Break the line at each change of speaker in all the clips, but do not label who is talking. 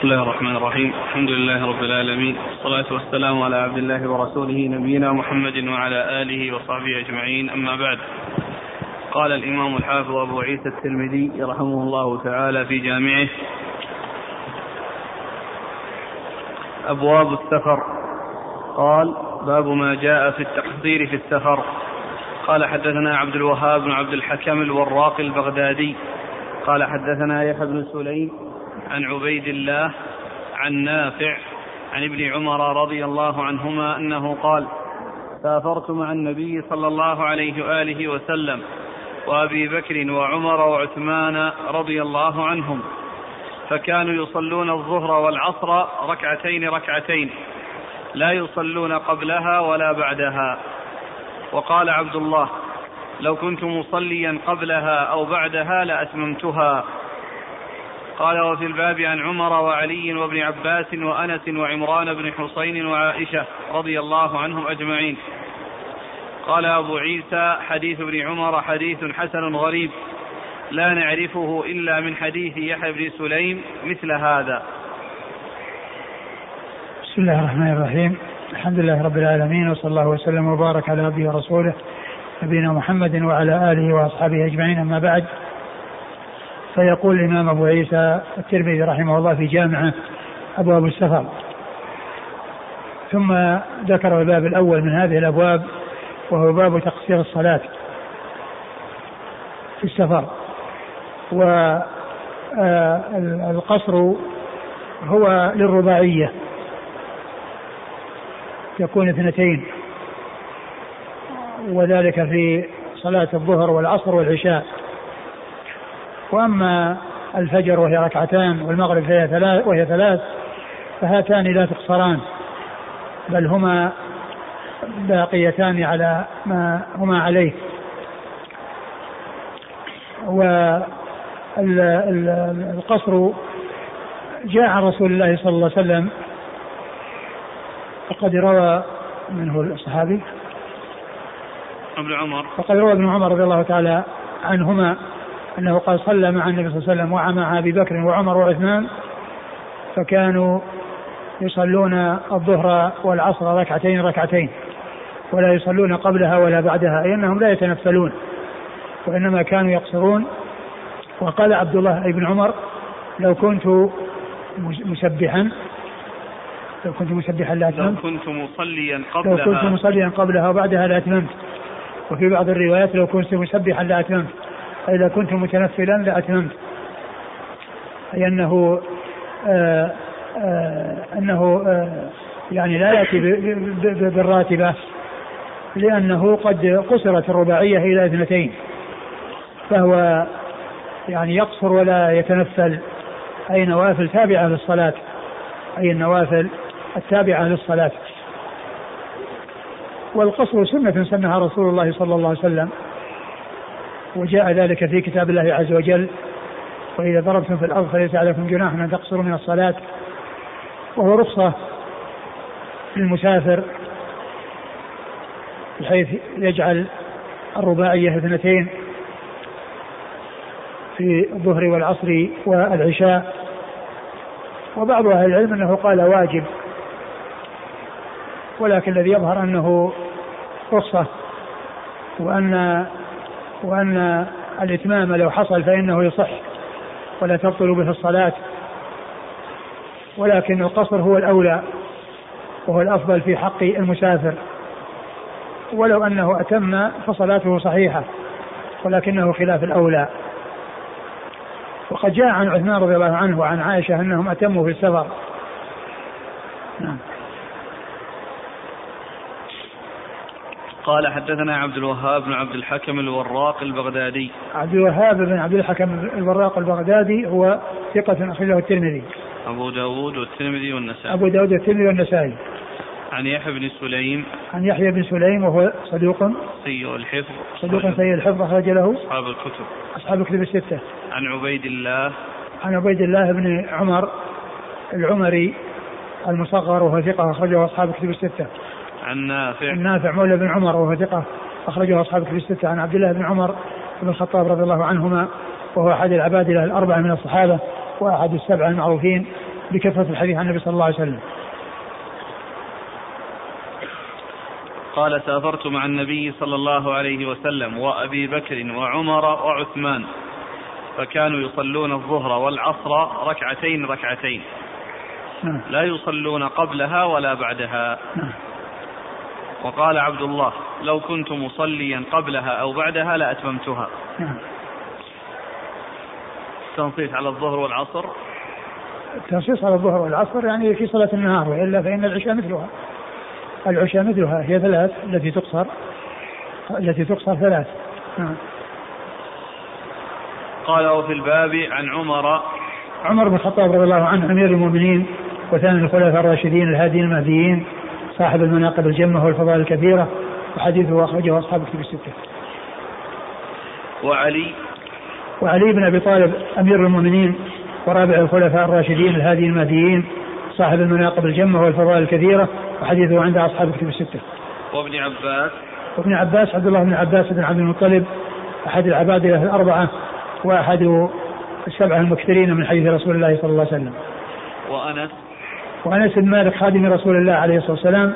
بسم الله الرحمن الرحيم. الحمد لله رب العالمين. والصلاة والسلام على عبد الله ورسوله نبينا محمد وعلى آله وصحبه أجمعين. أما بعد. قال الإمام الحافظ أبو عيسى الترمذي رحمه الله تعالى في جامعه أبواب السفر. قال باب ما جاء في التقصير في السفر. قال حدثنا عبد الوهاب بن عبد الحكم الوراق البغدادي. قال حدثنا يحيى بن سليم عن عبيد الله عن نافع عن ابن عمر رضي الله عنهما أنه قال سافرت مع النبي صلى الله عليه وآله وسلم وأبي بكر وعمر وعثمان رضي الله عنهم فكانوا يصلون الظهر والعصر ركعتين ركعتين لا يصلون قبلها ولا بعدها. وقال عبد الله لو كنت مصليا قبلها أو بعدها لأتممتها. قال وفي الباب عن عمر وعلي وابن عباس وأنس وعمران بن حسين وعائشة رضي الله عنهم أجمعين. قال أبو عيسى حديث ابن عمر حديث حسن غريب لا نعرفه إلا من حديث يحيى بن سليم مثل هذا.
بسم الله الرحمن الرحيم. الحمد لله رب العالمين وصلى الله وسلم وبارك على عبده ورسوله نبينا محمد وعلى آله وأصحابه أجمعين. أما بعد فيقول الإمام أبو عيسى الترمذي رحمه الله في جامعه أبواب السفر. ثم ذكر الباب الأول من هذه الأبواب وهو باب تقصير الصلاة في السفر. والقصر هو للرباعية. يكون اثنتين. وذلك في صلاة الظهر والعصر والعشاء. وأما الفجر وهي ركعتان والمغرب فهي ثلاث وهي ثلاث فهاتان لا تقصران بل هما باقيتان على ما هما عليه. والقصر جاء عن رسول الله صلى الله عليه وسلم وقد روى منه الصحابي.
ابن عمر.
وقد روى ابن عمر رضي الله تعالى عنهما. أنه قال صلى مع النبي صلى الله عليه وسلم ومع أبي بكر وعمر وعثمان فكانوا يصلون الظهر والعصر ركعتين ركعتين ولا يصلون قبلها ولا بعدها أي أنهم لا يتنفلون وإنما كانوا يقصرون. وقال عبد الله بن عمر لو كنت مسبحا لو كنت مسبحا لاتممت
لو كنت مصليا قبلها.
لو كنت مصليا قبلها وبعدها لاتممت وفي بعض الروايات لو كنت مسبحا لاتممت لو كنت متنفلا لاتممت أي أنه آآ آآ أنه آآ يعني لا يأتي بالراتبة لأنه قد قصرت الرباعية إلى اثنتين. فهو يعني يقصر ولا يتنفل. أي نوافل تابعة للصلاة. أي النوافل التابعة للصلاة. والقصر سنة سنها رسول الله صلى الله عليه وسلم. وجاء ذلك في كتاب الله عز وجل وإذا ضربتم في الأرض فليس عليكم جناح أن تقصروا من الصلاة. وهو رخصة للمسافر بحيث يجعل الرباعية اثنتين في الظهر والعصر والعشاء. وبعض أهل العلم أنه قال واجب ولكن الذي يظهر أنه رخصة وأن وأن الإتمام لو حصل فإنه يصح ولا تبطل به الصلاة. ولكن القصر هو الأولى وهو الأفضل في حق المسافر. ولو أنه أتم فصلاته صحيحة ولكنه خلاف الأولى. وقد جاء عن عثمان رضي الله عنه وعن عائشة أنهم أتموا في السفر نعم
قال حدثنا عبد الوهاب بن عبد الحكم الوراق البغدادي.
عبد الوهاب بن عبد الحكم الوراق البغدادي هو ثقة أخرجه الترمذي.
أبو داود والترمذي والنسائي.
أبو داود والترمذي والنسائي.
عن يحيى بن سليم.
عن يحيى بن سليم وهو صدوق
سيء الحفظ.
صدوق سيء الحفظ أخرج له
أصحاب الكتب.
أصحاب الكتب الستة.
عن عبيد الله.
عن عبيد الله بن عمر العمري المصغر وهو ثقة أخرجه أصحاب الكتب الستة.
عن نافع
نافع مولى بن عمر وهو ثقة أخرجه أصحاب الكتب الستة. عن عبد الله بن عمر بن الخطاب رضي الله عنهما وهو أحد العبادلة الأربعة من الصحابة وأحد السبعة المعروفين بكثرة الحديث عن النبي صلى الله عليه وسلم.
قال سافرت مع النبي صلى الله عليه وسلم وأبي بكر وعمر وعثمان فكانوا يصلون الظهر والعصر ركعتين ركعتين. نعم. لا يصلون قبلها ولا بعدها. نعم. وقال عبد الله لو كنت مصليا قبلها أو بعدها لأتممتها نعم. التنصيص على الظهر والعصر.
التنصيص على الظهر والعصر يعني في صلاة النهار وإلا فإن العشاء مثلها. العشاء مثلها هي ثلاث التي تقصر التي تقصر ثلاث. نعم.
قال وفي الباب عن عمر.
عمر بن الخطاب رضي الله عنه أمير المؤمنين وثاني الخلفاء الراشدين الهاديين المهديين صاحب المناقب الجمة والفضائل الكثيره وحديثه أخرجه أصحاب كتب الستة.
وعلي
وعلي بن أبي طالب أمير المؤمنين ورابع الخلفاء الراشدين الهاديين المهديين صاحب المناقب الجمة والفضائل الكثيره وحديثه عند أصحاب كتب الستة.
وابن عباس
وابن عباس عبد الله بن عباس بن عبد المطلب أحد العبادله الأربعة وأحد السبعه المكثرين من حديث رسول الله صلى الله عليه وسلم.
وأنس
وانس بن مالك خادم رسول الله عليه الصلاة والسلام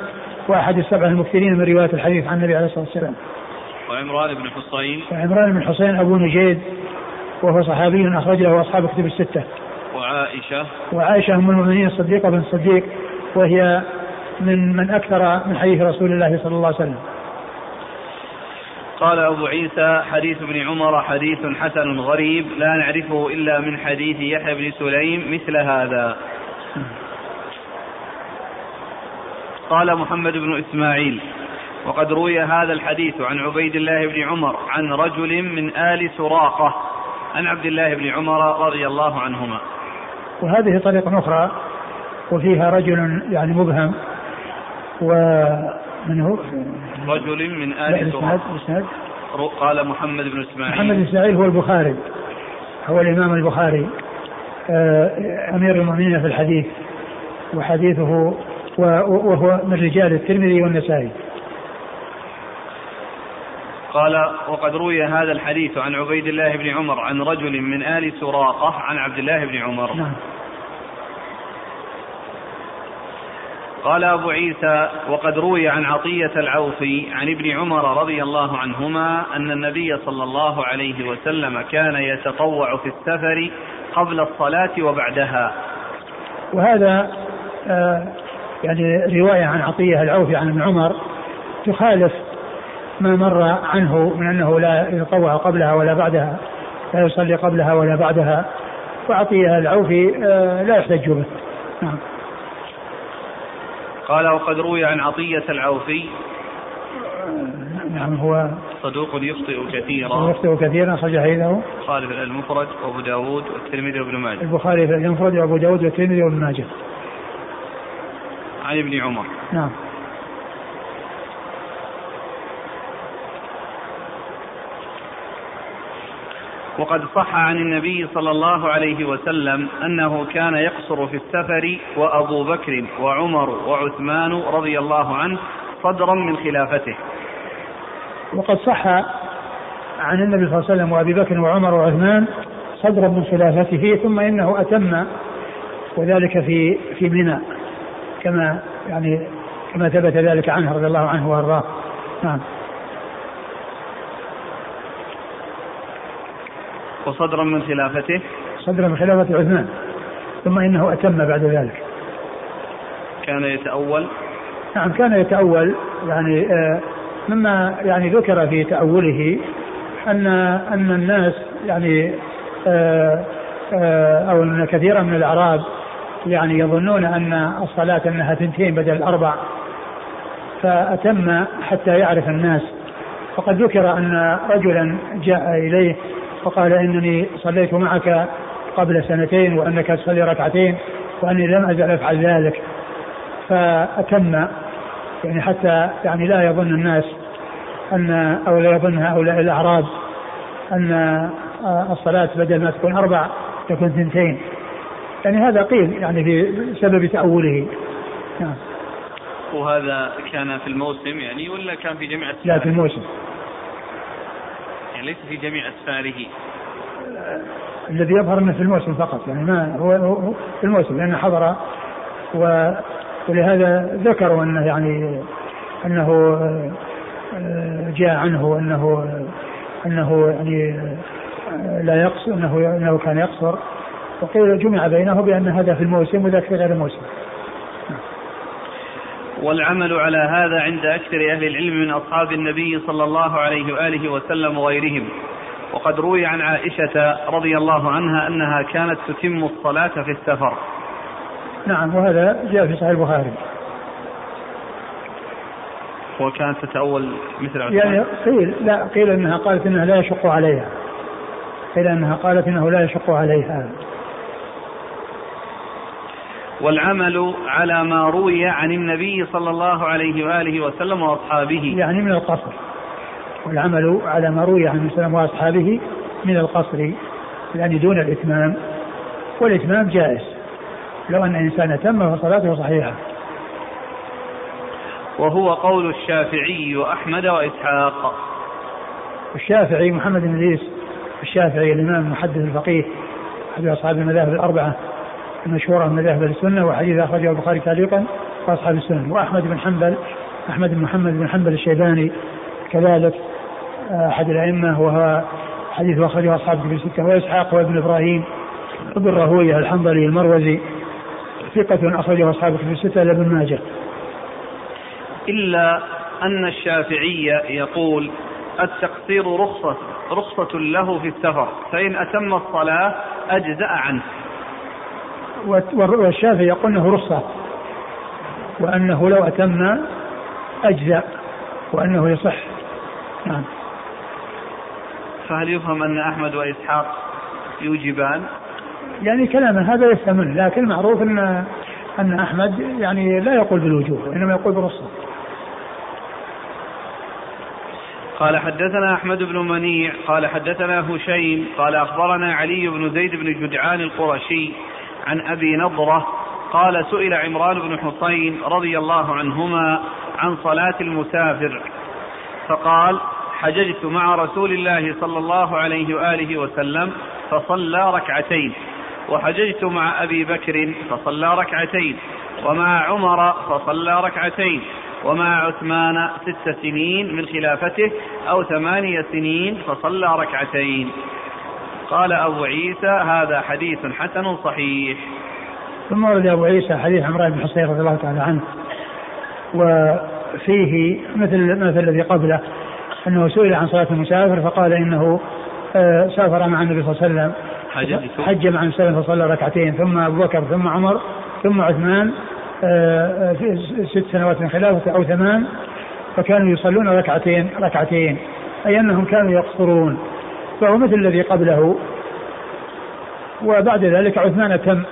وأحد السبعة المكثرين من رواية الحديث عن النبي عليه الصلاة والسلام.
وعمران بن حصين
وعمران بن حصين أبو نجيد وهو صحابي اخرج له أصحاب كتب الستة.
وعائشة
وعائشة أم المؤمنين الصديقة بن الصديق وهي من من أكثر من حديث رسول الله صلى الله عليه وسلم.
قال أبو عيسى حديث ابن عمر حديث حسن غريب لا نعرفه إلا من حديث يحيى بن سليم مثل هذا قال محمد بن إسماعيل وقد روي هذا الحديث عن عبيد الله بن عمر عن رجل من آل سراقة عن عبد الله بن عمر رضي الله عنهما.
وهذه طريقة أخرى وفيها رجل يعني مبهم ومن هو؟
رجل من آل سراقة. قال محمد بن إسماعيل.
محمد بن إسماعيل هو البخاري هو الإمام البخاري. آه، أمير المؤمنين في الحديث وحديثه وهو من رجال الترمذي والنسائي.
قال وقد روي هذا الحديث عن عبيد الله بن عمر عن رجل من آل سراقة عن عبد الله بن عمر. نعم. قال أبو عيسى وقد روي عن عطية العوفي عن ابن عمر رضي الله عنهما أن النبي صلى الله عليه وسلم كان يتطوع في السفر قبل الصلاة وبعدها.
وهذا آه يعني رواية عن عطية العوفي عن ابن عمر تخالف ما مر عنه من أنه لا يتطوع قبلها ولا بعدها لا يصلي قبلها ولا بعدها وعطية العوفي آه، لا يحتج به. نعم.
قال وقد روي عن عطية العوفي.
نعم هو
صدوق يخطئ كثيرا.
يخطئ كثيرا أخرج حديثه
البخاري في المفرد وأبو داود والترمذي وابن ماجه.
البخاري في المفرد وأبو داود والترمذي وابن ماجه.
عن ابن عمر.
نعم.
وقد صح عن النبي صلى الله عليه وسلم أنه كان يقصر في السفر وأبو بكر وعمر وعثمان رضي الله عنه صدرا من خلافته.
وقد صح عن النبي صلى الله عليه وسلم وأبي بكر وعمر وعثمان صدرا من خلافته ثم إنه أتم وذلك في في منى. كما يعني كما ثبت ذلك عنه رضي الله عنه وأرضاه. نعم.
وصدرا من خلافته؟
صدرا من خلافة عثمان. ثم إنه أتم بعد ذلك.
كان يتأول؟
نعم كان يتأول. يعني آه مما يعني ذكر في تأوله أن أن الناس يعني آه آه أو أن كثيرا من الأعراب يعني يظنون أن الصلاة أنها تنتين بدل الأربع. فأتم حتى يعرف الناس. وقد ذكر أن رجلا جاء إليه فقال إنني صليت معك قبل سنتين وأنك تصلي ركعتين وأني لم أزل أفعل ذلك. فأتم يعني حتى يعني لا يظن الناس أن أو لا يظن هؤلاء الأعراب أن الصلاة بدل ما تكون أربع تكون ثنتين. يعني هذا قيل يعني في سبب تأوله.
نعم. وهذا كان في الموسم يعني ولا كان في جميع
أسفاره؟ لا في الموسم.
يعني ليس في جميع أسفاره.
الذي يظهر إنه في الموسم فقط يعني ما هو, هو في الموسم لأنه حضر و ولهذا ذكروا أنه يعني أنه آه، جاء عنه أنه أنه يعني آه، لا يقصر أنه أنه كان يقصر. وقيل جمع بينه بأن هذا في الموسم وذاك في غير الموسم.
والعمل على هذا عند أكثر أهل العلم من أصحاب النبي صلى الله عليه وآله وسلم وغيرهم. وقد روي عن عائشة رضي الله عنها أنها كانت تتم الصلاة في السفر.
نعم وهذا جاء في صحيح البخاري.
وكانت تتأول مثل عثمان.
يعني قيل لا قيل إنها قالت إنها لا يشق عليها. قيل إنها قالت إنه لا يشق عليها.
والعمل على ما روي عن النبي صلى الله عليه وآله وسلم وأصحابه.
يعني من القصر. والعمل على ما روي عن النبي وأصحابه من القصر. يعني دون الإتمام والإتمام جائز. لو أن إنسان أتم فصلاته صحيحة.
وهو قول الشافعي وأحمد وإسحاق.
الشافعي محمد بن إدريس الشافعي الإمام المحدث الفقيه أحد أصحاب المذاهب الأربعة. المشهورة من مذاهب السنة وحديث أخرجه البخاري تعليقا وأصحاب السنة. وأحمد بن حنبل أحمد بن محمد بن حنبل الشيباني كذلك آه، أحد الأئمة وهو حديث أخرجه أصحاب كتب الستة. وإسحاق وابن إبراهيم ابن راهويه الحنظلي المروزي ثقة أخرجه أصحاب كتب الستة لابن ماجه.
إلا أن الشافعي يقول التقصير رخصة رخصة له في السفر فإن أتم الصلاة أجزأ عنه.
والشافعي يقول إنه رخصة وأنه لو أتم اجزا وأنه يصح نعم
فهل يفهم أن أحمد وإسحاق يوجبان؟
يعني كلامه هذا يفهم لكن معروف ان أن أحمد يعني لا يقول بالوجوب وإنما يقول بالرخصة.
قال حدثنا أحمد بن منيع قال حدثنا هشيم قال أخبرنا علي بن زيد بن جدعان القرشي عن أبي نضرة قال سئل عمران بن حصين رضي الله عنهما عن صلاة المسافر فقال حججت مع رسول الله صلى الله عليه وآله وسلم فصلى ركعتين وحججت مع أبي بكر فصلى ركعتين ومع عمر فصلى ركعتين ومع عثمان ست سنين من خلافته أو ثمانية سنين فصلى ركعتين. قال أبو عيسى هذا حديث حسن صحيح.
ثم ورد أبو عيسى حديث عمران بن حصين رضي الله تعالى عنه. وفيه مثل مثل الذي قبله أنه سئل عن صلاة المسافر فقال إنه آه، سافر مع النبي صلى الله عليه وسلم. حج مع النبي صلى الله عليه وسلم فصلى ركعتين ثم أبو بكر ثم عمر ثم عثمان آه، في ست سنوات من خلافته أو ثمان فكانوا يصلون ركعتين ركعتين أي أنهم كانوا يقصرون. فهو مثل الذي قبله. وبعد ذلك عثمان تم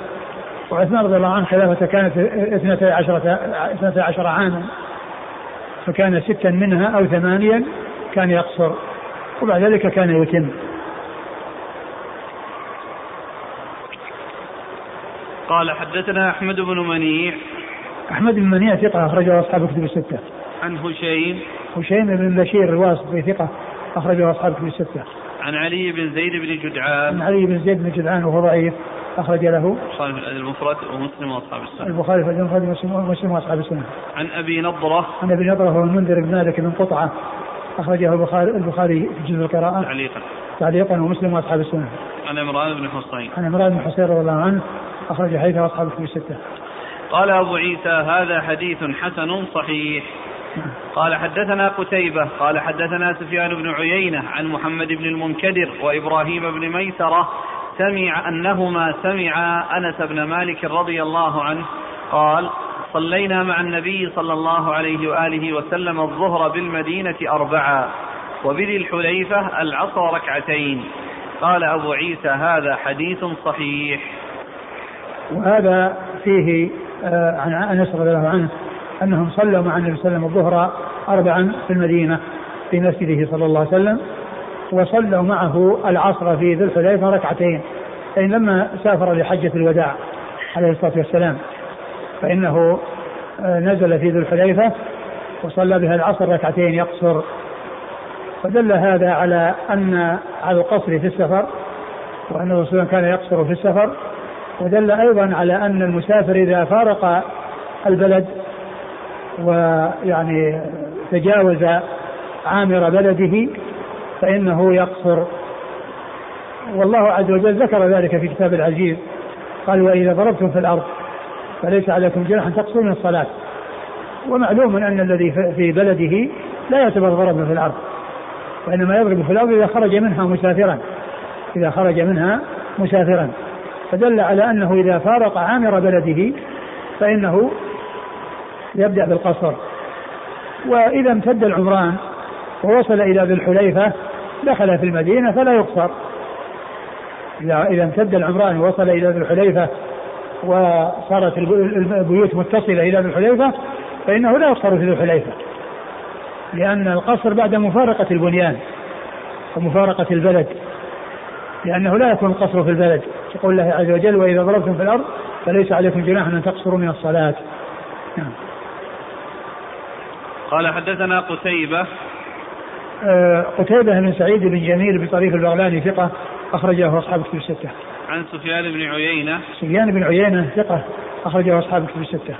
وعثمان رضي الله عنه خلافته كانت اثنتي عشرة اثنتي عشر عاما فكان ستا منها أو ثمانيا كان يقصر وبعد ذلك كان يتم.
قال حدثنا أحمد بن منيع.
أحمد بن منيع ثقة أخرجه أصحاب كتب الستة.
عن هشيم.
هشيم بن بشير الواسطي ثقة أخرجه أصحاب كتب الستة.
عن علي بن زيد بن جدعان.
عن علي بن زيد بن جدعان وهو ضعيف أخرج له
البخاري في المفرد ومسلم وأصحاب السنة.
البخاري في المفرد ومسلم وأصحاب السنة.
عن أبي نضرة.
عن أبي نضرة هو المنذر بن مالك بن قطعة أخرجه البخاري البخاري في جزء القراءة.
تعليقا.
تعليقا ومسلم وأصحاب السنة.
عن عمران بن حصين
عن عمران بن حصين رضي الله عنه أخرج حديثه وأصحاب الكتب الستة.
قال أبو عيسى هذا حديث حسن صحيح. قال حدثنا قتيبة قال حدثنا سفيان بن عيينة عن محمد بن المنكدر وإبراهيم بن ميسرة سمع أنهما سمعا أنس بن مالك رضي الله عنه قال صلينا مع النبي صلى الله عليه وآله وسلم الظهر بالمدينة أربعا وبذي الحليفة العصر ركعتين. قال أبو عيسى هذا حديث صحيح.
وهذا فيه آه، عن أنس رضي الله عنه أنهم صلوا مع النبي صلى الله عليه وسلم الظهر اربعا في المدينة في مسجده صلى الله عليه وسلم وصلوا معه العصر في ذي الحليفة ركعتين اي لما سافر لحجة الوداع عليه الصلاة والسلام فإنه آه، نزل في ذي الحليفة وصلى بها العصر ركعتين يقصر. فدل هذا على أن على القصر في السفر وأن الرسول كان يقصر في السفر ودل أيضا على أن المسافر إذا فارق البلد ويعني تجاوز عامر بلده فإنه يقصر. والله عز وجل ذكر ذلك في كتاب العزيز. قال وإذا ضربتم في الأرض فليس عليكم جناح أن تقصروا من الصلاة. ومعلوم أن الذي في بلده لا يعتبر ضربا في الأرض وإنما يضرب في الأرض إذا خرج منها مسافرا. إذا خرج منها مسافرا. فدل على أنه إذا فارق عامر بلده فإنه يبدأ بالقصر. وإذا امتد العمران ووصل إلى ذي الحليفة دخل في المدينة فلا يقصر. إذا إذا امتد العمران ووصل إلى ذي الحليفة وصارت البيوت متصلة إلى ذي الحليفة فإنه لا يقصر في ذي الحليفة. لأن القصر بعد مفارقة البنيان ومفارقة البلد. لأنه لا يكون القصر في البلد. يقول الله عز وجل وإذا ضربتم في الأرض فليس عليكم جناح أن تقصروا من الصلاة. نعم.
قال حدثنا قتيبة
آه، قتيبة بن سعيد بن جميل بطريق البغلاني ثقة أخرجه أصحاب كتب الستة.
عن سفيان بن عيينة
سفيان بن عيينة ثقة أخرجه أصحاب كتب الستة.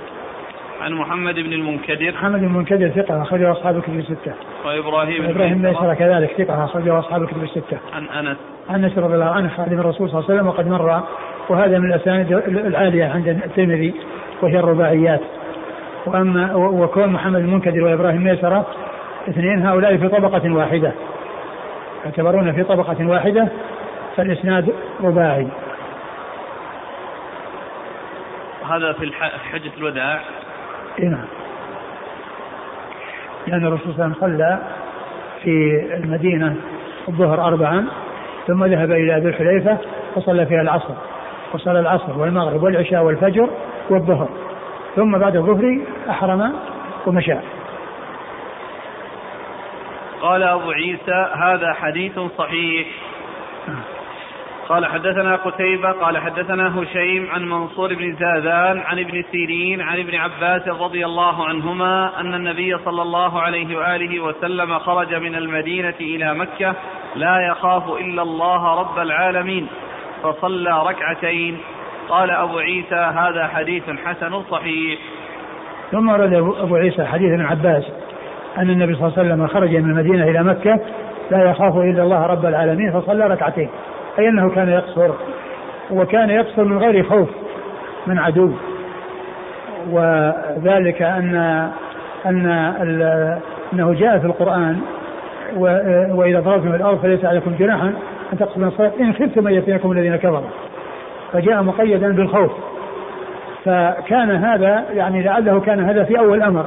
عن محمد بن المنكدر
محمد بن المنكدر ثقة أخرجه أصحاب الكتب الستة.
وإبراهيم
إبراهيم بن يسار كذلك ثقة أخرجه أصحاب الكتب الستة.
عن أنس
عن أنس رضي الله عنه خادم الرسول صلى الله عليه وسلم وقد مر وهذا من الأسانيد العالية عند الترمذي وهي الرباعيات. وأما وكون محمد المنكدر وإبراهيم ميسرة اثنين هؤلاء في طبقة واحدة. يعتبرون في طبقة واحدة فالإسناد رباعي
هذا في حجة الوداع؟
اي نعم. لأن الرسول صلى الله عليه وسلم صلى في المدينة الظهر أربعا ثم ذهب إلى ذي الحليفة فصلى فيها العصر. وصلى العصر والمغرب والعشاء والفجر والظهر. ثم بعد الظهر أحرم ومشى.
قال أبو عيسى هذا حديث صحيح. قال حدثنا قتيبة قال حدثنا هشيم عن منصور بن زادان عن ابن سيرين عن ابن عباس رضي الله عنهما أن النبي صلى الله عليه وآله وسلم خرج من المدينة إلى مكة لا يخاف إلا الله رب العالمين فصلى ركعتين. قال أبو عيسى هذا حديث حسن صحيح.
ثم ورد أبو عيسى حديث ابن عباس أن النبي صلى الله عليه وسلم خرج من المدينة إلى مكة لا يخاف إلا الله رب العالمين فصلى ركعتين. أي أنه كان يقصر وكان يقصر من غير خوف من عدو. وذلك أن أن أنه جاء في القرآن وإذا ضربتم الأرض فليس عليكم جناحا أن تقصروا الصلاة. إن خفتم أن يأتيكم الذين كفروا. فجاء مقيدا بالخوف. فكان هذا يعني لعله كان هذا في أول الأمر.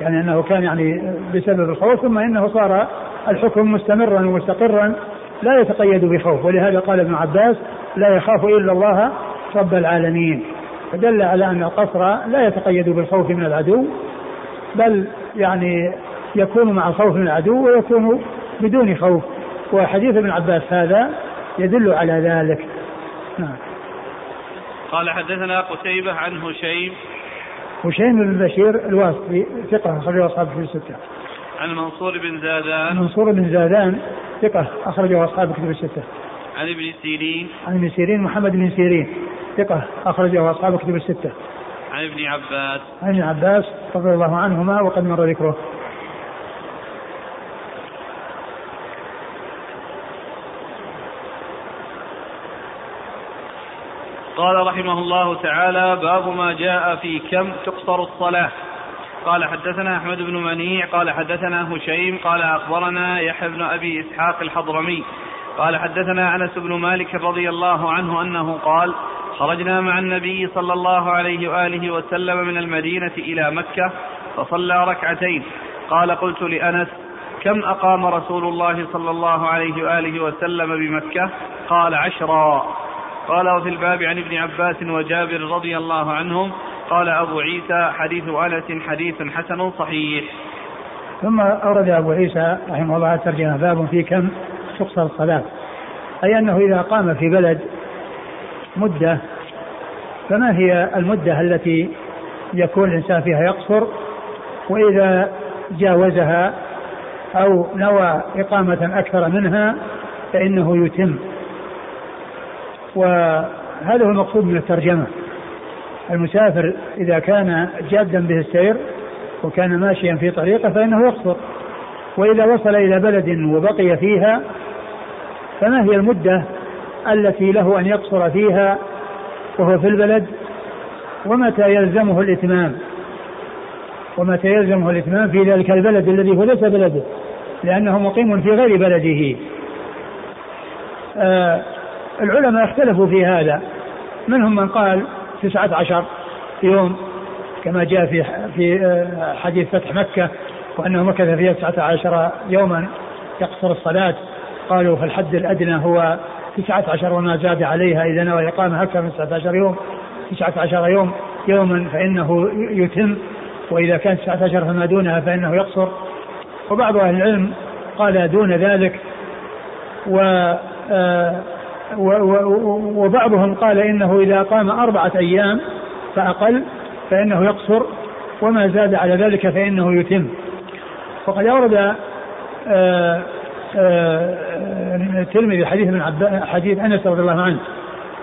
يعني أنه كان يعني بسبب الخوف ثم إنه صار الحكم مستمرا ومستقرا لا يتقيد بخوف. ولهذا قال ابن عباس لا يخاف إلا الله رب العالمين. فدل على أن القصر لا يتقيد بالخوف من العدو بل يعني يكون مع الخوف من العدو ويكون بدون خوف. وحديث ابن عباس هذا يدل على ذلك. نعم.
قال حدثنا قتيبة عن هشيم
هشيم بن بشير الواسطي ثقة أخرجه أصحاب في الستة.
عن منصور بن زادان
منصور بن زادان ثقة أخرجه أصحاب كتب الستة.
عن ابن سيرين
عن ابن سيرين محمد بن سيرين ثقة أخرجه أصحاب كتب الستة.
عن ابن عباس
عن ابن عباس رضي الله عنهما وقد مر ذكره.
قال رحمه الله تعالى باب ما جاء في كم تقصر الصلاة. قال حدثنا أحمد بن منيع قال حدثنا هشيم قال أخبرنا يحيى بن أبي إسحاق الحضرمي. قال حدثنا أنس بن مالك رضي الله عنه أنه قال خرجنا مع النبي صلى الله عليه وآله وسلم من المدينة إلى مكة فصلى ركعتين. قال قلت لأنس كم أقام رسول الله صلى الله عليه وآله وسلم بمكة؟ قال عشرا. قال وفي الباب عن ابن عباس وجابر رضي الله عنهم قال أبو عيسى حديث أنس حديث حسن صحيح.
ثم أورد أبو عيسى رحمه الله الترجمة باب في كم تقصر الصلاة أي أنه إذا قام في بلد مدة فما هي المدة التي يكون الإنسان فيها يقصر؟ وإذا جاوزها أو نوى إقامة أكثر منها فإنه يتم. وهذا هو المقصود من الترجمة. المسافر إذا كان جادا به السير وكان ماشيا في طريقه فإنه يقصر. وإذا وصل إلى بلد وبقي فيها فما هي المدة التي له أن يقصر فيها وهو في البلد؟ ومتى يلزمه الإتمام؟ ومتى يلزمه الإتمام في ذلك البلد الذي هو ليس بلده؟ لأنه مقيم في غير بلده. آه العلماء اختلفوا في هذا. منهم من قال تسعة عشر يوم كما جاء في في آه، حديث فتح مكة وأنه مكث فيها تسعة عشر يوما يقصر الصلاة. قالوا فالحد الأدنى هو تسعة عشر وما زاد عليها إذا نوى إقامة أكثر من تسعة عشر يوم. تسعة عشر يوم يوما فإنه يتم وإذا كان تسعة عشر فما دونها فإنه يقصر. وبعض أهل العلم قال دون ذلك و آه، وبعضهم قال إنه إذا قام أربعة أيام فأقل فإنه يقصر وما زاد على ذلك فإنه يتم. وقد أورد آه، آه، الترمذي حديث من حديث أنس رضي الله عنه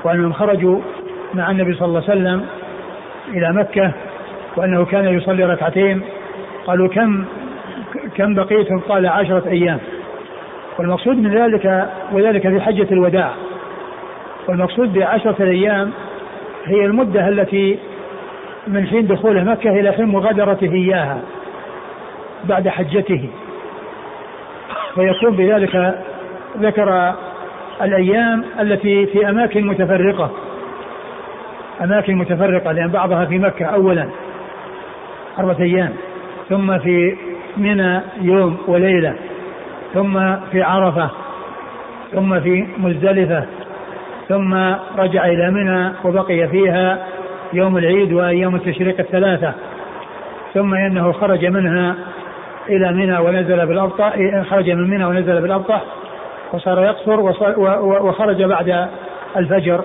وانهم خرجوا مع النبي صلى الله عليه وسلم إلى مكة وأنه كان يصلي ركعتين. قالوا كم كم بقيتم؟ قال عشرة أيام. والمقصود من ذلك وذلك في حجة الوداع. والمقصود بعشرة أيام هي المدة التي من حين دخوله مكة إلى حين مغادرته إياها بعد حجته. فيكون بذلك ذكر الأيام التي في أماكن متفرقة. أماكن متفرقة لأن بعضها في مكة أولا أربعة أيام ثم في منى يوم وليلة ثم في عرفة ثم في مزدلفة ثم رجع إلى منى وبقي فيها يوم العيد وأيام التشريق الثلاثة. ثم إنه خرج منها إلى منى ونزل بالأبطح خرج من منى ونزل بالأبطح وصار يقصر وخرج بعد الفجر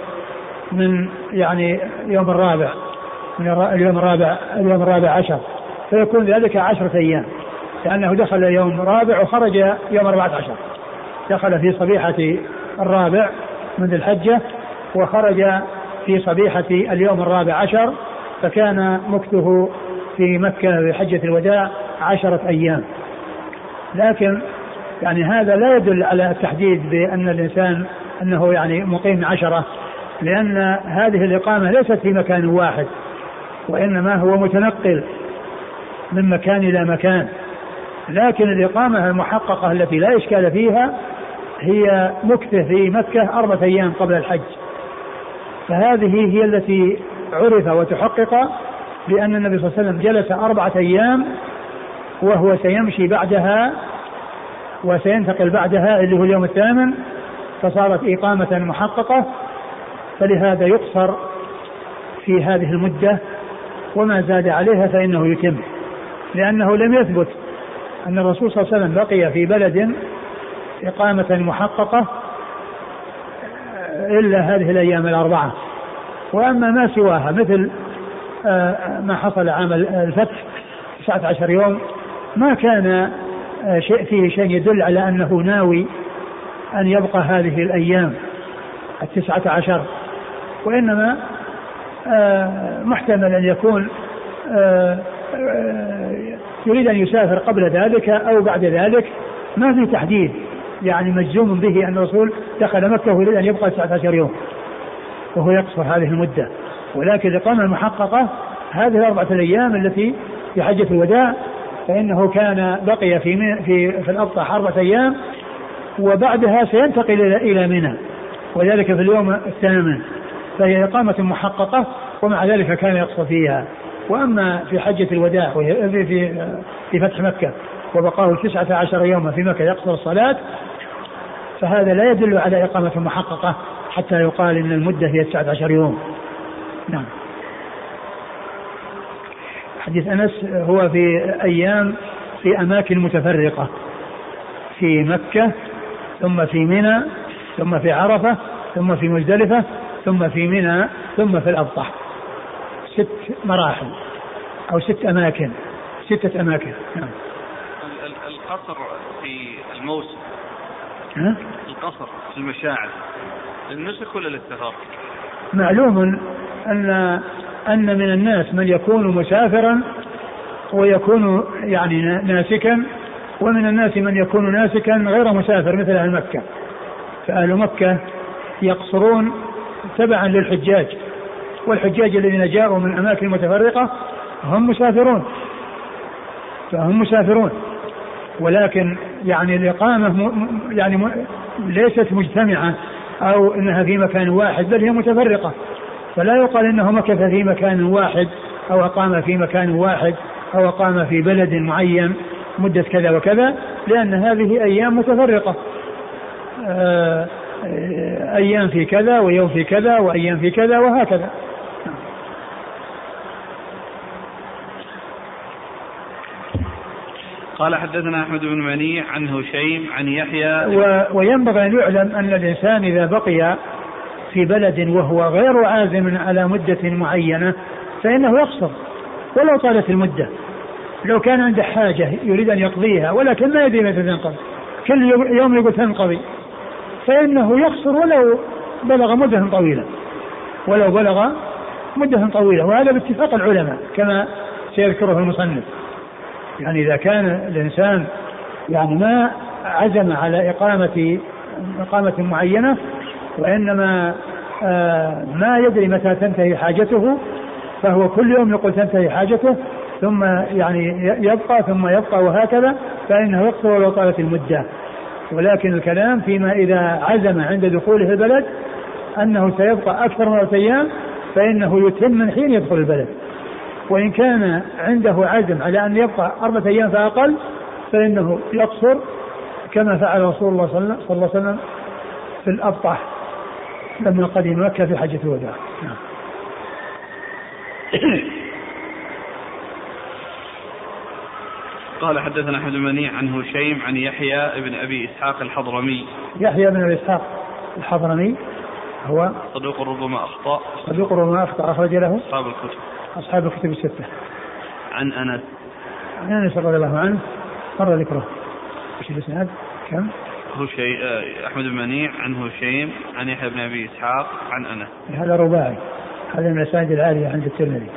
من يعني يوم الرابع من اليوم الرابع اليوم الرابع عشر. فيكون ذلك عشرة أيام لأنه دخل يوم رابع وخرج يوم أربعة عشر. دخل في صبيحة الرابع من الحجة وخرج في صبيحة اليوم الرابع عشر فكان مكثه في مكة في حجة الوداع عشرة أيام. لكن يعني هذا لا يدل على التحديد بأن الإنسان أنه يعني مقيم عشرة لأن هذه الإقامة ليست في مكان واحد وإنما هو متنقل من مكان إلى مكان. لكن الإقامة المحققة التي لا إشكال فيها هي مكثة في مكة أربعة أيام قبل الحج. فهذه هي التي عرف وتحقق بأن النبي صلى الله عليه وسلم جلس أربعة أيام وهو سيمشي بعدها وسينتقل بعدها اللي هو اليوم الثامن فصارت إقامة محققة. فلهذا يقصر في هذه المدة وما زاد عليها فإنه يتم لأنه لم يثبت أن الرسول صلى الله عليه وسلم بقي في بلد إقامة محققة إلا هذه الأيام الأربعة. وأما ما سواها مثل آه، ما حصل عام الفتح 19 يوم ما كان آه، شيء فيه شيء يدل على أنه ناوي أن يبقى هذه الأيام التسعة عشر. وإنما آه، محتمل أن يكون يريد أن يسافر قبل ذلك أو بعد ذلك. ما في تحديد. يعني مجزوم به أن الرسول دخل مكة ويريد أن يبقى 19 يوم. وهو يقصر هذه المدة. ولكن الإقامة المحققة هذه الأربعة الأيام التي في حجة الوداع فإنه كان بقي في في في الأبطح أربعة أيام وبعدها سينتقل إلى منى. وذلك في اليوم الثامن. فهي إقامة محققة ومع ذلك كان يقصر فيها. وأما في حجه الوداع في في في فتح مكة وبقاه تسعة عشر يوما في مكة يقصر الصلاة فهذا لا يدل على إقامة محققة حتى يقال إن المدة هي تسعة عشر يوم. نعم. حديث أنس هو في أيام في أماكن متفرقة في مكة ثم في منى ثم في عرفة ثم في مزدلفة ثم في منى ثم في الأبطح. ست مراحل أو ست أماكن ستة أماكن. نعم.
القصر في الموسم. القصر في المشاعر. للنسك ولا للسفر؟
معلوم أن أن من الناس من يكون مسافرا ويكون يعني ناسكا ومن الناس من يكون ناسكا غير مسافر مثل أهل مكة. فأهل مكة يقصرون تبعا للحجاج. والحجاج الذين جاءوا من أماكن متفرقة هم مسافرون. فهم مسافرون. ولكن يعني الإقامة يعني ليست مجتمعة أو أنها في مكان واحد بل هي متفرقة. فلا يقال أنه مكث في مكان واحد أو أقام في مكان واحد أو أقام في بلد معين مدة كذا وكذا لأن هذه أيام متفرقة. آه، أيام في كذا ويوم في كذا وأيام في كذا وهكذا.
قال حدثنا أحمد بن منيع عن هشيم عن يحيى.
و... وينبغي أن يعلم أن الإنسان إذا بقي في بلد وهو غير عازم على مدة معينة فإنه يقصر ولو طالت المدة. لو كان عنده حاجة يريد أن يقضيها ولكن ما يدري متى تنقضي. كل يوم يقول تنقضي. فإنه يقصر ولو بلغ مدة طويلة. ولو بلغ مدة طويلة. وهذا باتفاق العلماء كما سيذكره المصنف. يعني إذا كان الإنسان يعني ما عزم على إقامة إقامة معينة وإنما آه ما يدري متى تنتهي حاجته فهو كل يوم يقول تنتهي حاجته ثم يعني يبقى ثم يبقى وهكذا فإنه يقصر ولو طالت المدة. ولكن الكلام فيما إذا عزم عند دخوله البلد أنه سيبقى أكثر من أيام فإنه يتم من حين يدخل البلد. وإن كان عنده عزم على أن يبقى أربعة أيام فأقل فإنه يقصر كما فعل رسول الله صلى الله عليه وسلم في الأبطح لما قدم مكة في حجة الوداع. نعم.
قال حدثنا أحمد المنيع عن هشيم عن يحيى بن أبي إسحاق الحضرمي.
يحيى بن أبي إسحاق الحضرمي هو
صدوق ربما أخطأ.
صدوق ربما أخطأ أخرج له.
أصحاب الكتب.
أصحاب الكتب الستة.
عن أنس.
عن أنس رضي الله عنه. مر ذكره. وش الإسناد كم؟
هو شيء آه، أحمد بن منيع عن هشيم عن يحيى بن أبي إسحاق عن أنس.
هذا رباعي. هذا من الأسانيد العالية عند الترمذي.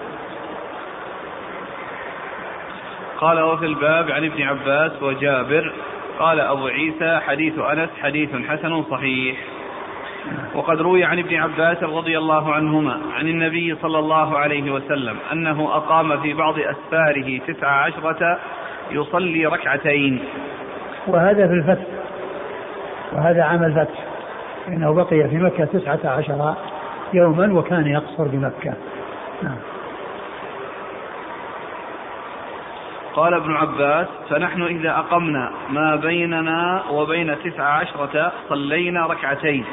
قال وفي الباب عن ابن عباس وجابر قال أبو عيسى حديث أنس حديث حسن صحيح. وقد روي عن ابن عباس رضي الله عنهما عن النبي صلى الله عليه وسلم أنه أقام في بعض أسفاره تسع عشرة يصلي ركعتين.
وهذا في الفتح. وهذا عام الفتح. إنه بقي في مكة تسعة عشر يوما وكان يقصر بمكة. نعم.
قال ابن عباس فنحن إذا أقمنا ما بيننا وبين تسع عشرة صلينا ركعتين.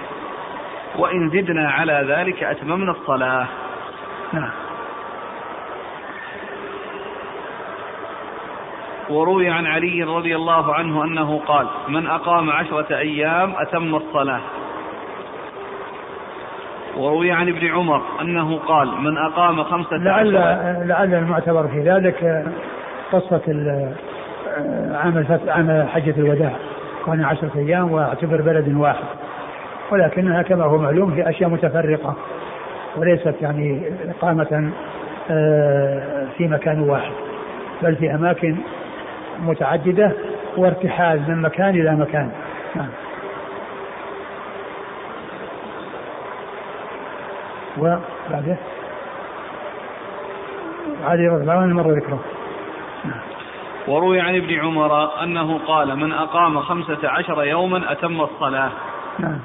وإن زدنا على ذلك أتممنا الصلاة. نعم. وروي عن علي رضي الله عنه أنه قال من أقام عشرة أيام أتم الصلاة. وروي عن ابن عمر أنه قال من أقام خمسة
لعل لعل المعتبر في ذلك قصة عام الفتح عام حجة الوداع. كان عشرة أيام وأعتبر بلد واحد. ولكنها كما هو معلوم في أشياء متفرقة وليست يعني إقامة آه، في مكان واحد بل في أماكن متعددة وارتحال من مكان إلى مكان. نعم. وبعده؟ علي رضي الله عنه مر ذكره؟
نعم. وروي عن ابن عمر أنه قال من أقام خمسة عشر يوما أتم الصلاة. نعم.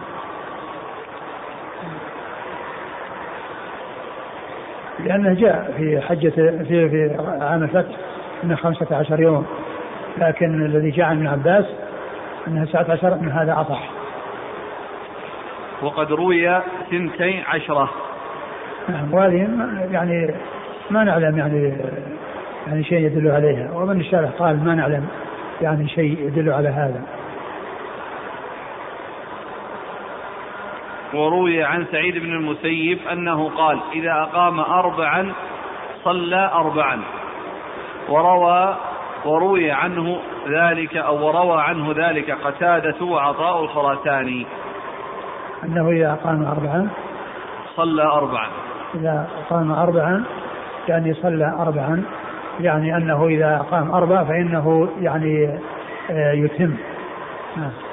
لأنه جاء في حجة في في عام الفتح أنه خمسة عشر يوم. لكن الذي جاء عن ابن عباس أنها تسعة عشر أن هذا أصح.
وقد روي ثنتي عشرة.
نعم وهذه يعني ما نعلم يعني يعني شيء يدل عليها. ومن الشارح قال ما نعلم يعني شيء يدل على هذا.
وروي عن سعيد بن المسيب أنه قال إذا أقام أربعا صلى أربعا. وروى وروي عنه ذلك أو وروى عنه ذلك قتادة وعطاء الخراساني
أنه إذا أقام أربعا
صلى أربعا.
إذا أقام أربعا يعني صلى أربعا يعني أنه إذا أقام أربع فإنه يعني آه، يتم. نعم